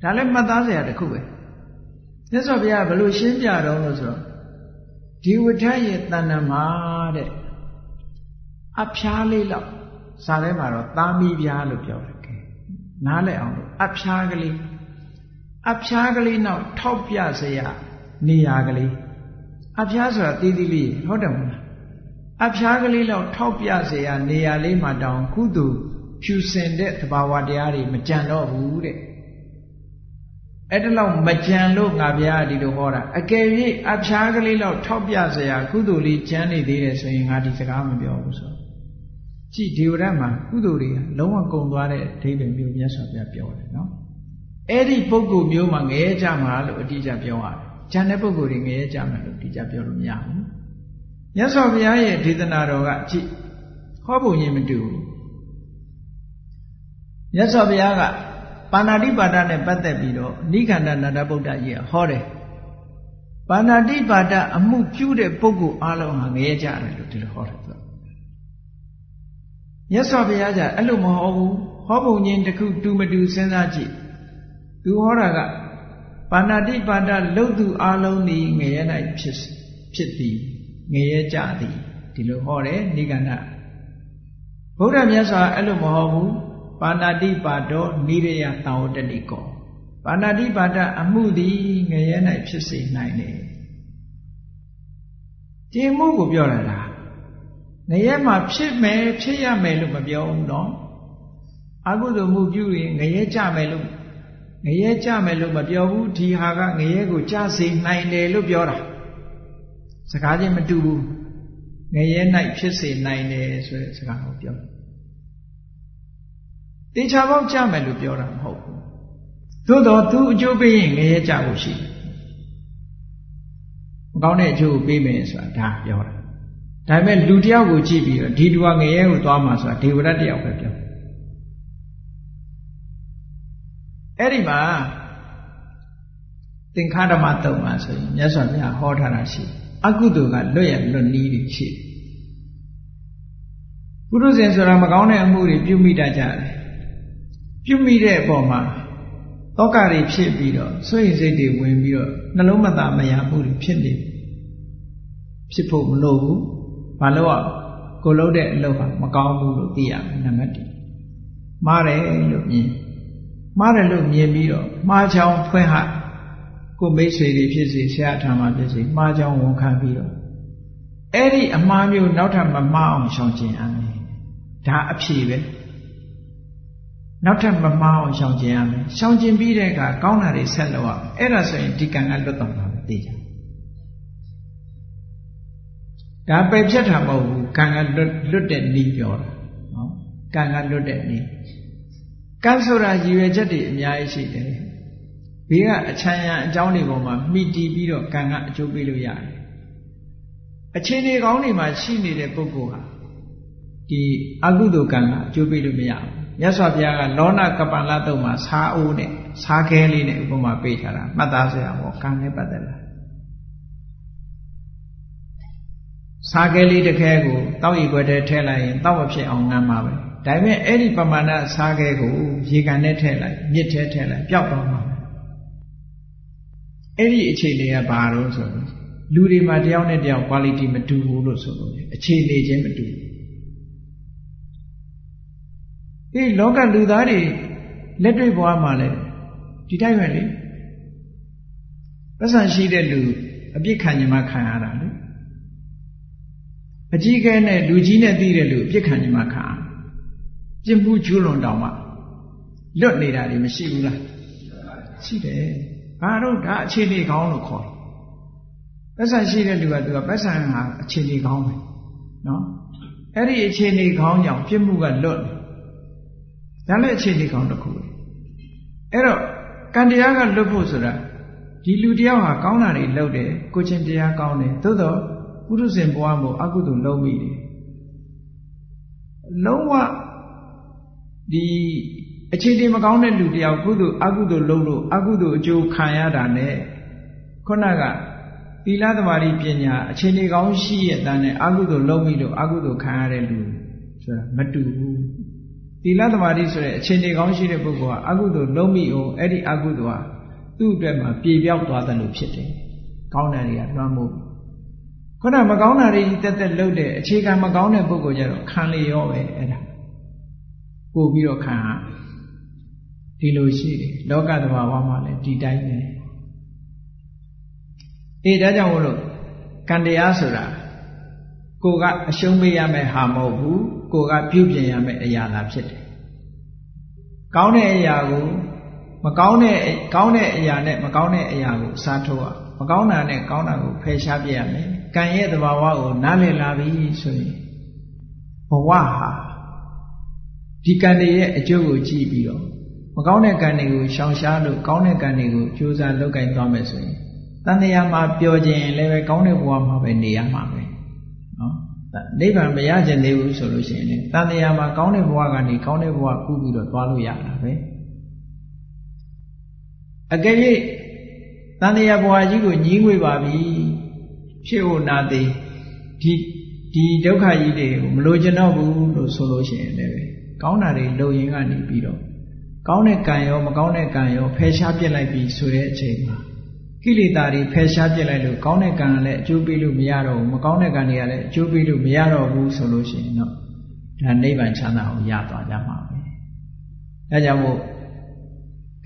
Speaker 1: ဒါလည်းမှတ်သားစရာတစ်ခုပဲမြတ်စွာဘုရားဘယ်လိုရှင်းပြတော့လို့ဆိုတော့ဒီဝဋ္ဌရဲ့တဏ္ဍမှာတဲ့အဖျားလေးလောက်စာထဲမှာတော့သားမီးပြားလို့ပြောတယ်ကဲ နားလည်အောင်လို့အဖျားကလေးအဖျားကလေးနောက်ထောက်ပြစရာနေရာကလေးအဖျားဆိုတာတီးတီးလေးဟုတ်တယ်မလားအဖျားကလေးလောက်ထောက်ပြစရာနေရာလေးမှာတောင်ကုသိုလ်ဖြူစင်တဲ့သဘာဝတရားတွေမကြံတော့ဘူးတဲ့အဲ့ဒါလောက်မကြံလို့ငါဗျာဒီလိုဟောတာအကယ်၍အဖျားကလေးလောက်ထောက်ပြစရာကုသိုလ်လေးကြံနေသေးတယ်ဆိုရင်ငါဒီစကားမပြောဘူးဆို ကြည့်ဒီဝရမှာကုသိုလ်တွေကလုံးဝကုန်သွားတဲ့အဓိပ္ပာယ်မျိုးမြတ်စွာဘုရားပြောတယ်နော်အဲ့ဒီပုဂ္ဂိုလ်မျိုးမှာငရဲကြမှာလို့အတိအကျပြောရတယ်။ဉာဏ်တဲ့ပုဂ္ဂိုလ်တွေငရဲကြမှာလို့အတိအကျပြောလို့မရဘူး။မြတ်စွာဘုရားရဲ့ဒေသနာတော်ကကြည့်ဟောပုံချင်းမတူဘူး။မြတ်စွာဘုရားကပါဏာတိပါဒနဲ့ပတ်သက်ပြီးတော့နိခန္ဓနာတဗုဒ္ဓကြီးကဟောတယ်။ပါဏာတိပါဒအမှုပြုတဲ့ပုဂ္ဂိုလ်အလုံးဟာငရဲကြတယ်လို့ဒီလိုဟောတယ်ဆို မြတ်စွာဘုရားကအဲ့လိုမဟောဘူးဟောပုံချင်းတစ်ခုတူမတူစဉ်းစားကြည့်သူဟောတာကပါဏာတိပါဒလုတ်သူအလုံးသည်ငရဲ၌ဖြစ်ဖြစ်သည်ငရဲကြသည်ဒီလိုဟောတယ်နိဂန္ဓဗုဒ္ဓမြတ်စွာအဲ့လိုမဟောဘူးပါဏာတိပါဒောနိရယသံဝတ္တိကောပါဏာတိပါဒအမှုသည်ငရဲ၌ဖြစ်စေနိုင်တယ်ဒီမှုကိုပြောတာလား ငရဲမှာဖြစ်မယ်ဖြစ်ရမယ်လို့မပြောဘူးနော်အကုသိုလ်မှုပြုရင်ငရဲကြမယ်လို့ငရဲကြမယ်လို့မပြောဘူးဒီဟာကငရဲကိုကြစေနိုင်တယ်လို့ပြောတာစကားချင်းမတူဘူးငရဲ၌ဖြစ်စေနိုင်တယ်ဆိုတဲ့စကားကိုပြောတယ်တေချာပေါက်ကြမယ်လို့ပြောတာမဟုတ်ဘူးသို့တော့သူအကျိုးပေးရင်ငရဲကြဖို့ရှိတယ်မကောင်းတဲ့အကျိုးကိုပေးမယ်ဆိုတာဒါပြောတာ ဒါပေမဲ့လူတယောက်ကိုကြည့်ပြီးတော့ဒီလူကငရဲကိုသွားမှာဆိုတာဒေဝရတ်တယောက်ပဲပြောအဲ့ဒီမှာသင်္ခါဓမ္မတုံမှာဆိုရင်မြတ်စွာဘုရားဟောထားတာရှိအကုသိုလ်ကလွတ်ရလွတ်နီးတွေရှိပုရုဇဉ်ဆိုတာမကောင်းတဲ့အမှုတွေပြုမိတတ်ကြတယ်ပြုမိတဲ့အပေါ်မှာတောကတွေဖြစ်ပြီးတော့ဆွေးစိတ်တွေဝင်ပြီးတော့နှလုံးမသားမယာမှုတွေဖြစ်နေဖြစ်ဖို့မလိုဘူး ဘာလို့อ่ะကိုလုံးတဲ့အလုပ်ဟာမကောင်းဘူးလို့သိရမယ်နံပါတ်1မှားတယ်လို့မြင်မှားတယ်လို့မြင်ပြီးတော့မှားချောင်းဖွင့်ဟကိုမိတ်ဆွေတွေဖြစ်စေဆရာထာမှာဖြစ်စေမှားချောင်းဝန်ခံပြီးတော့အဲ့ဒီအမှားမျိုးနောက်ထပ်မမှားအောင်ရှောင်ကျင်ရမယ်ဒါအဖြေပဲနောက်ထပ်မမှားအောင်ရှောင်ကျင်ရမယ်ရှောင်ကျင်ပြီးတဲ့အခါကောင်းတာတွေဆက်လုပ်အောင်အဲ့ဒါဆိုရင်ဒီကံကလွတ်တော်မှာသိကြ ဒါပယ်ဖြတ်တာမဟုတ်ဘူးကံကလွတ်လွတ်တဲ့နီးပြောတာနော်ကံကလွတ်တဲ့နီးကံဆိုတာရည်ရွယ်ချက်တွေအများကြီးရှိတယ်ဘေးကအချမ်းရံအကြောင်းတွေပေါ်မှာမိတီးပြီးတော့ကံကအကျိုးပေးလို့ရတယ်အခြေအနေကောင်းတွေမှာရှိနေတဲ့ပုဂ္ဂိုလ်ဟာဒီအကုသိုလ်ကံကအကျိုးပေးလို့မရဘူးမြတ်စွာဘုရားကလောနာကပ္ပလတုံမှာစာအိုးနဲ့စားခဲလေးနဲ့ဥပမာပေးထားတာမှတ်သားစရာပေါ့ကံနဲ့ပတ်သက်လာ စားခဲလေးတစ်ခဲကိုတောက်ရီခွက်ထဲထည့်လိုက်ရင်တောက်မဖြစ်အောင်ငမ်းပါပဲဒါပေမဲ့အဲ့ဒီပမာဏစားခဲကိုရေကန်နဲ့ထည့်လိုက်မြစ်ထဲထည့်လိုက်ပျောက်တော့မှာအဲ့ဒီအခြေအနေကဘာလို့ဆိုတော့လူတွေမှာတယောက်နဲ့တယောက် quality မတူဘူးလို့ဆိုလို့အခြေအနေချင်းမတူဘူးဒီလောကလူသားတွေလက်တွေ့ဘဝမှာလည်းဒီတိုင်းပဲလေပတ်စံရှိတဲ့လူအပြစ်ခံញမှခံရတာလေ အကြီးကဲနဲ့လူကြီးနဲ့သိတဲ့လူအပြစ်ခံញမှခံပြစ်မှုကျူးလွန်တောင်မှလွတ်နေတာတွေမရှိဘူးလားရှိတယ်ဘာလို့ဒါအခြေအနေကောင်းလို့ခေါ်တယ်ပတ်စံရှိတဲ့လူကသူကပတ်စံဟာအခြေအနေကောင်းပဲနော်အဲ့ဒီအခြေအနေကောင်းကြောင့်ပြစ်မှုကလွတ်တယ်ဒါလည်းအခြေအနေကောင်းတစ်ခုပဲအဲ့တော့ကံတရားကလွတ်ဖို့ဆိုတာဒီလူတယောက်ဟာကောင်းတာတွေလုပ်တယ်ကိုချင်းတရားကောင်းတယ်သို့တော့ ပုရုဇဉ်ဘဝမှာအကုသိုလ်လုံးမိတယ်လုံးဝဒီအခြေအနေမကောင်းတဲ့လူတယောက်ကုသိုလ်အကုသိုလ်လုံးလို့အကုသိုလ်အကျိုးခံရတာ ਨੇ ခုနကသီလသမารိပညာအခြေအနေကောင်းရှိရဲ့တန်းနဲ့အကုသိုလ်လုံးမိလို့အကုသိုလ်ခံရတဲ့လူဆိုတာမတူဘူးသီလသမารိဆိုတဲ့အခြေအနေကောင်းရှိတဲ့ပုဂ္ဂိုလ်ကအကုသိုလ်လုံးမိအောင်အဲ့ဒီအကုသိုလ်ဟာသူ့အတွက်မှာပြေပြောက်သွားတယ်လို့ဖြစ်တယ်ကောင်းတယ်တွေကလွှမ်းမိုး ခုနမကောင်းတာတွေတက်တက်လှုပ်တဲ့အခြေခံမကောင်းတဲ့ပုဂ္ဂိုလ်ကြတော့ခံလေရောပဲအဲ့ဒါပို့ပြီးတော့ခံဟာဒီလိုရှိတယ်လောကသဘာဝမှာလည်းဒီတိုင်းပဲအေးဒါကြောင့်မလို့ကံတရားဆိုတာကိုကအရှုံးပေးရမယ်ဟာမဟုတ်ဘူးကိုကပြုပြင်ရမယ်အရာသာဖြစ်တယ်ကောင်းတဲ့အရာကိုမကောင်းတဲ့ကောင်းတဲ့အရာနဲ့မကောင်းတဲ့အရာကိုစားထိုးရမကောင်းတာနဲ့ကောင်းတာကိုဖယ်ရှားပြရမယ် ကံရဲ့သဘာဝကိုနားလည်လာပြီဆိုရင်ဘဝဟာဒီကံတွေရဲ့အကျိုးကိုကြည့်ပြီးတော့မကောင်းတဲ့ကံတွေကိုရှောင်ရှားလို့ကောင်းတဲ့ကံတွေကိုကြိုးစားလုပ်ကင်သွားမယ်ဆိုရင်တန်တရားမှာပျော်ခြင်းလည်းပဲကောင်းတဲ့ဘဝမှာပဲနေရမှာပဲနော်နိဗ္ဗာန်မရခြင်းသေးဘူးဆိုလို့ရှိရင်တန်တရားမှာကောင်းတဲ့ဘဝကနေကောင်းတဲ့ဘဝကူးပြီးတော့သွားလို့ရတာပဲအကယ်၍တန်တရားဘဝကြီးကိုညှင်းငွေပါပြီ ဖြစ်ဖို့နာသေးဒီဒီဒုက္ခကြီးတွေကိုမလိုချင်တော့ဘူးလို့ဆိုလို့ရှိရင်လည်းကောင်းတာတွေလုပ်ရင်ကနေပြီးတော့ကောင်းတဲ့ကံရောမကောင်းတဲ့ကံရောဖယ်ရှားပြစ်လိုက်ပြီဆိုတဲ့အချိန်မှာကိလေသာတွေဖယ်ရှားပြစ်လိုက်လို့ကောင်းတဲ့ကံကလည်းအကျိုးပေးလို့မရတော့ဘူးမကောင်းတဲ့ကံတွေကလည်းအကျိုးပေးလို့မရတော့ဘူးဆိုလို့ရှိရင်တော့ဒါနိဗ္ဗာန်ချမ်းသာကိုရသွားကြမှာပဲအဲကြောင့်မို့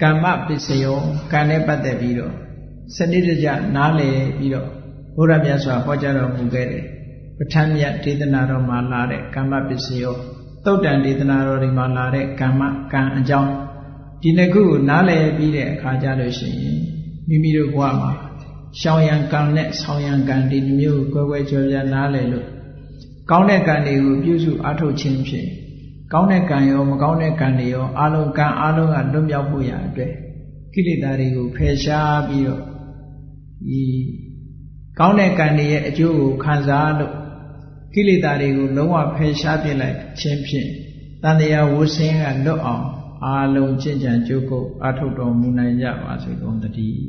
Speaker 1: ကမ္မပစ္စယောကံနဲ့ပတ်သက်ပြီးတော့စနစ်တကျနားလည်ပြီးတော့ ဘုရားမြတ်စွာဟောကြားတော်မူခဲ့တယ်ပဋ္ဌာန်းမြတ်ဒေသနာတော်မှာလာတဲ့ကမ္မပစ္စယောတုတ်တန်ဒေသနာတော်တွေမှာလာတဲ့ကမ္မကံအကြောင်းဒီနှစ်ခုကိုနားလည်ပြီးတဲ့အခါကျလို့ရှိရင်မိမိတို့ဘဝမှာရှောင်ရံကံနဲ့ဆောင်းရံကံဒီမျိုးကိုကွယ်ကွယ်ကြော်ပြနားလည်လို့ကောင်းတဲ့ကံတွေကိုပြုစုအားထုတ်ခြင်းဖြင့်ကောင်းတဲ့ကံရောမကောင်းတဲ့ကံတွေရောအလုံးကံအလုံးကလွတ်မြောက်ဖို့ရအတွက်ကိလေသာတွေကိုဖယ်ရှားပြီးတော့ဒီ ကောင်းတဲ့ကံတွေရဲ့အကျိုးကိုခံစားလို့ကိလေသာတွေကိုလုံးဝဖယ်ရှားပြလိုက်ခြင်းဖြင့်တန်တရားဝဆင်းကလွတ်အောင်အာလုံးကျင့်ကြံကြိုးကုပ်အထုတ်တော်မူနိုင်ကြပါစေကုန်သတည်း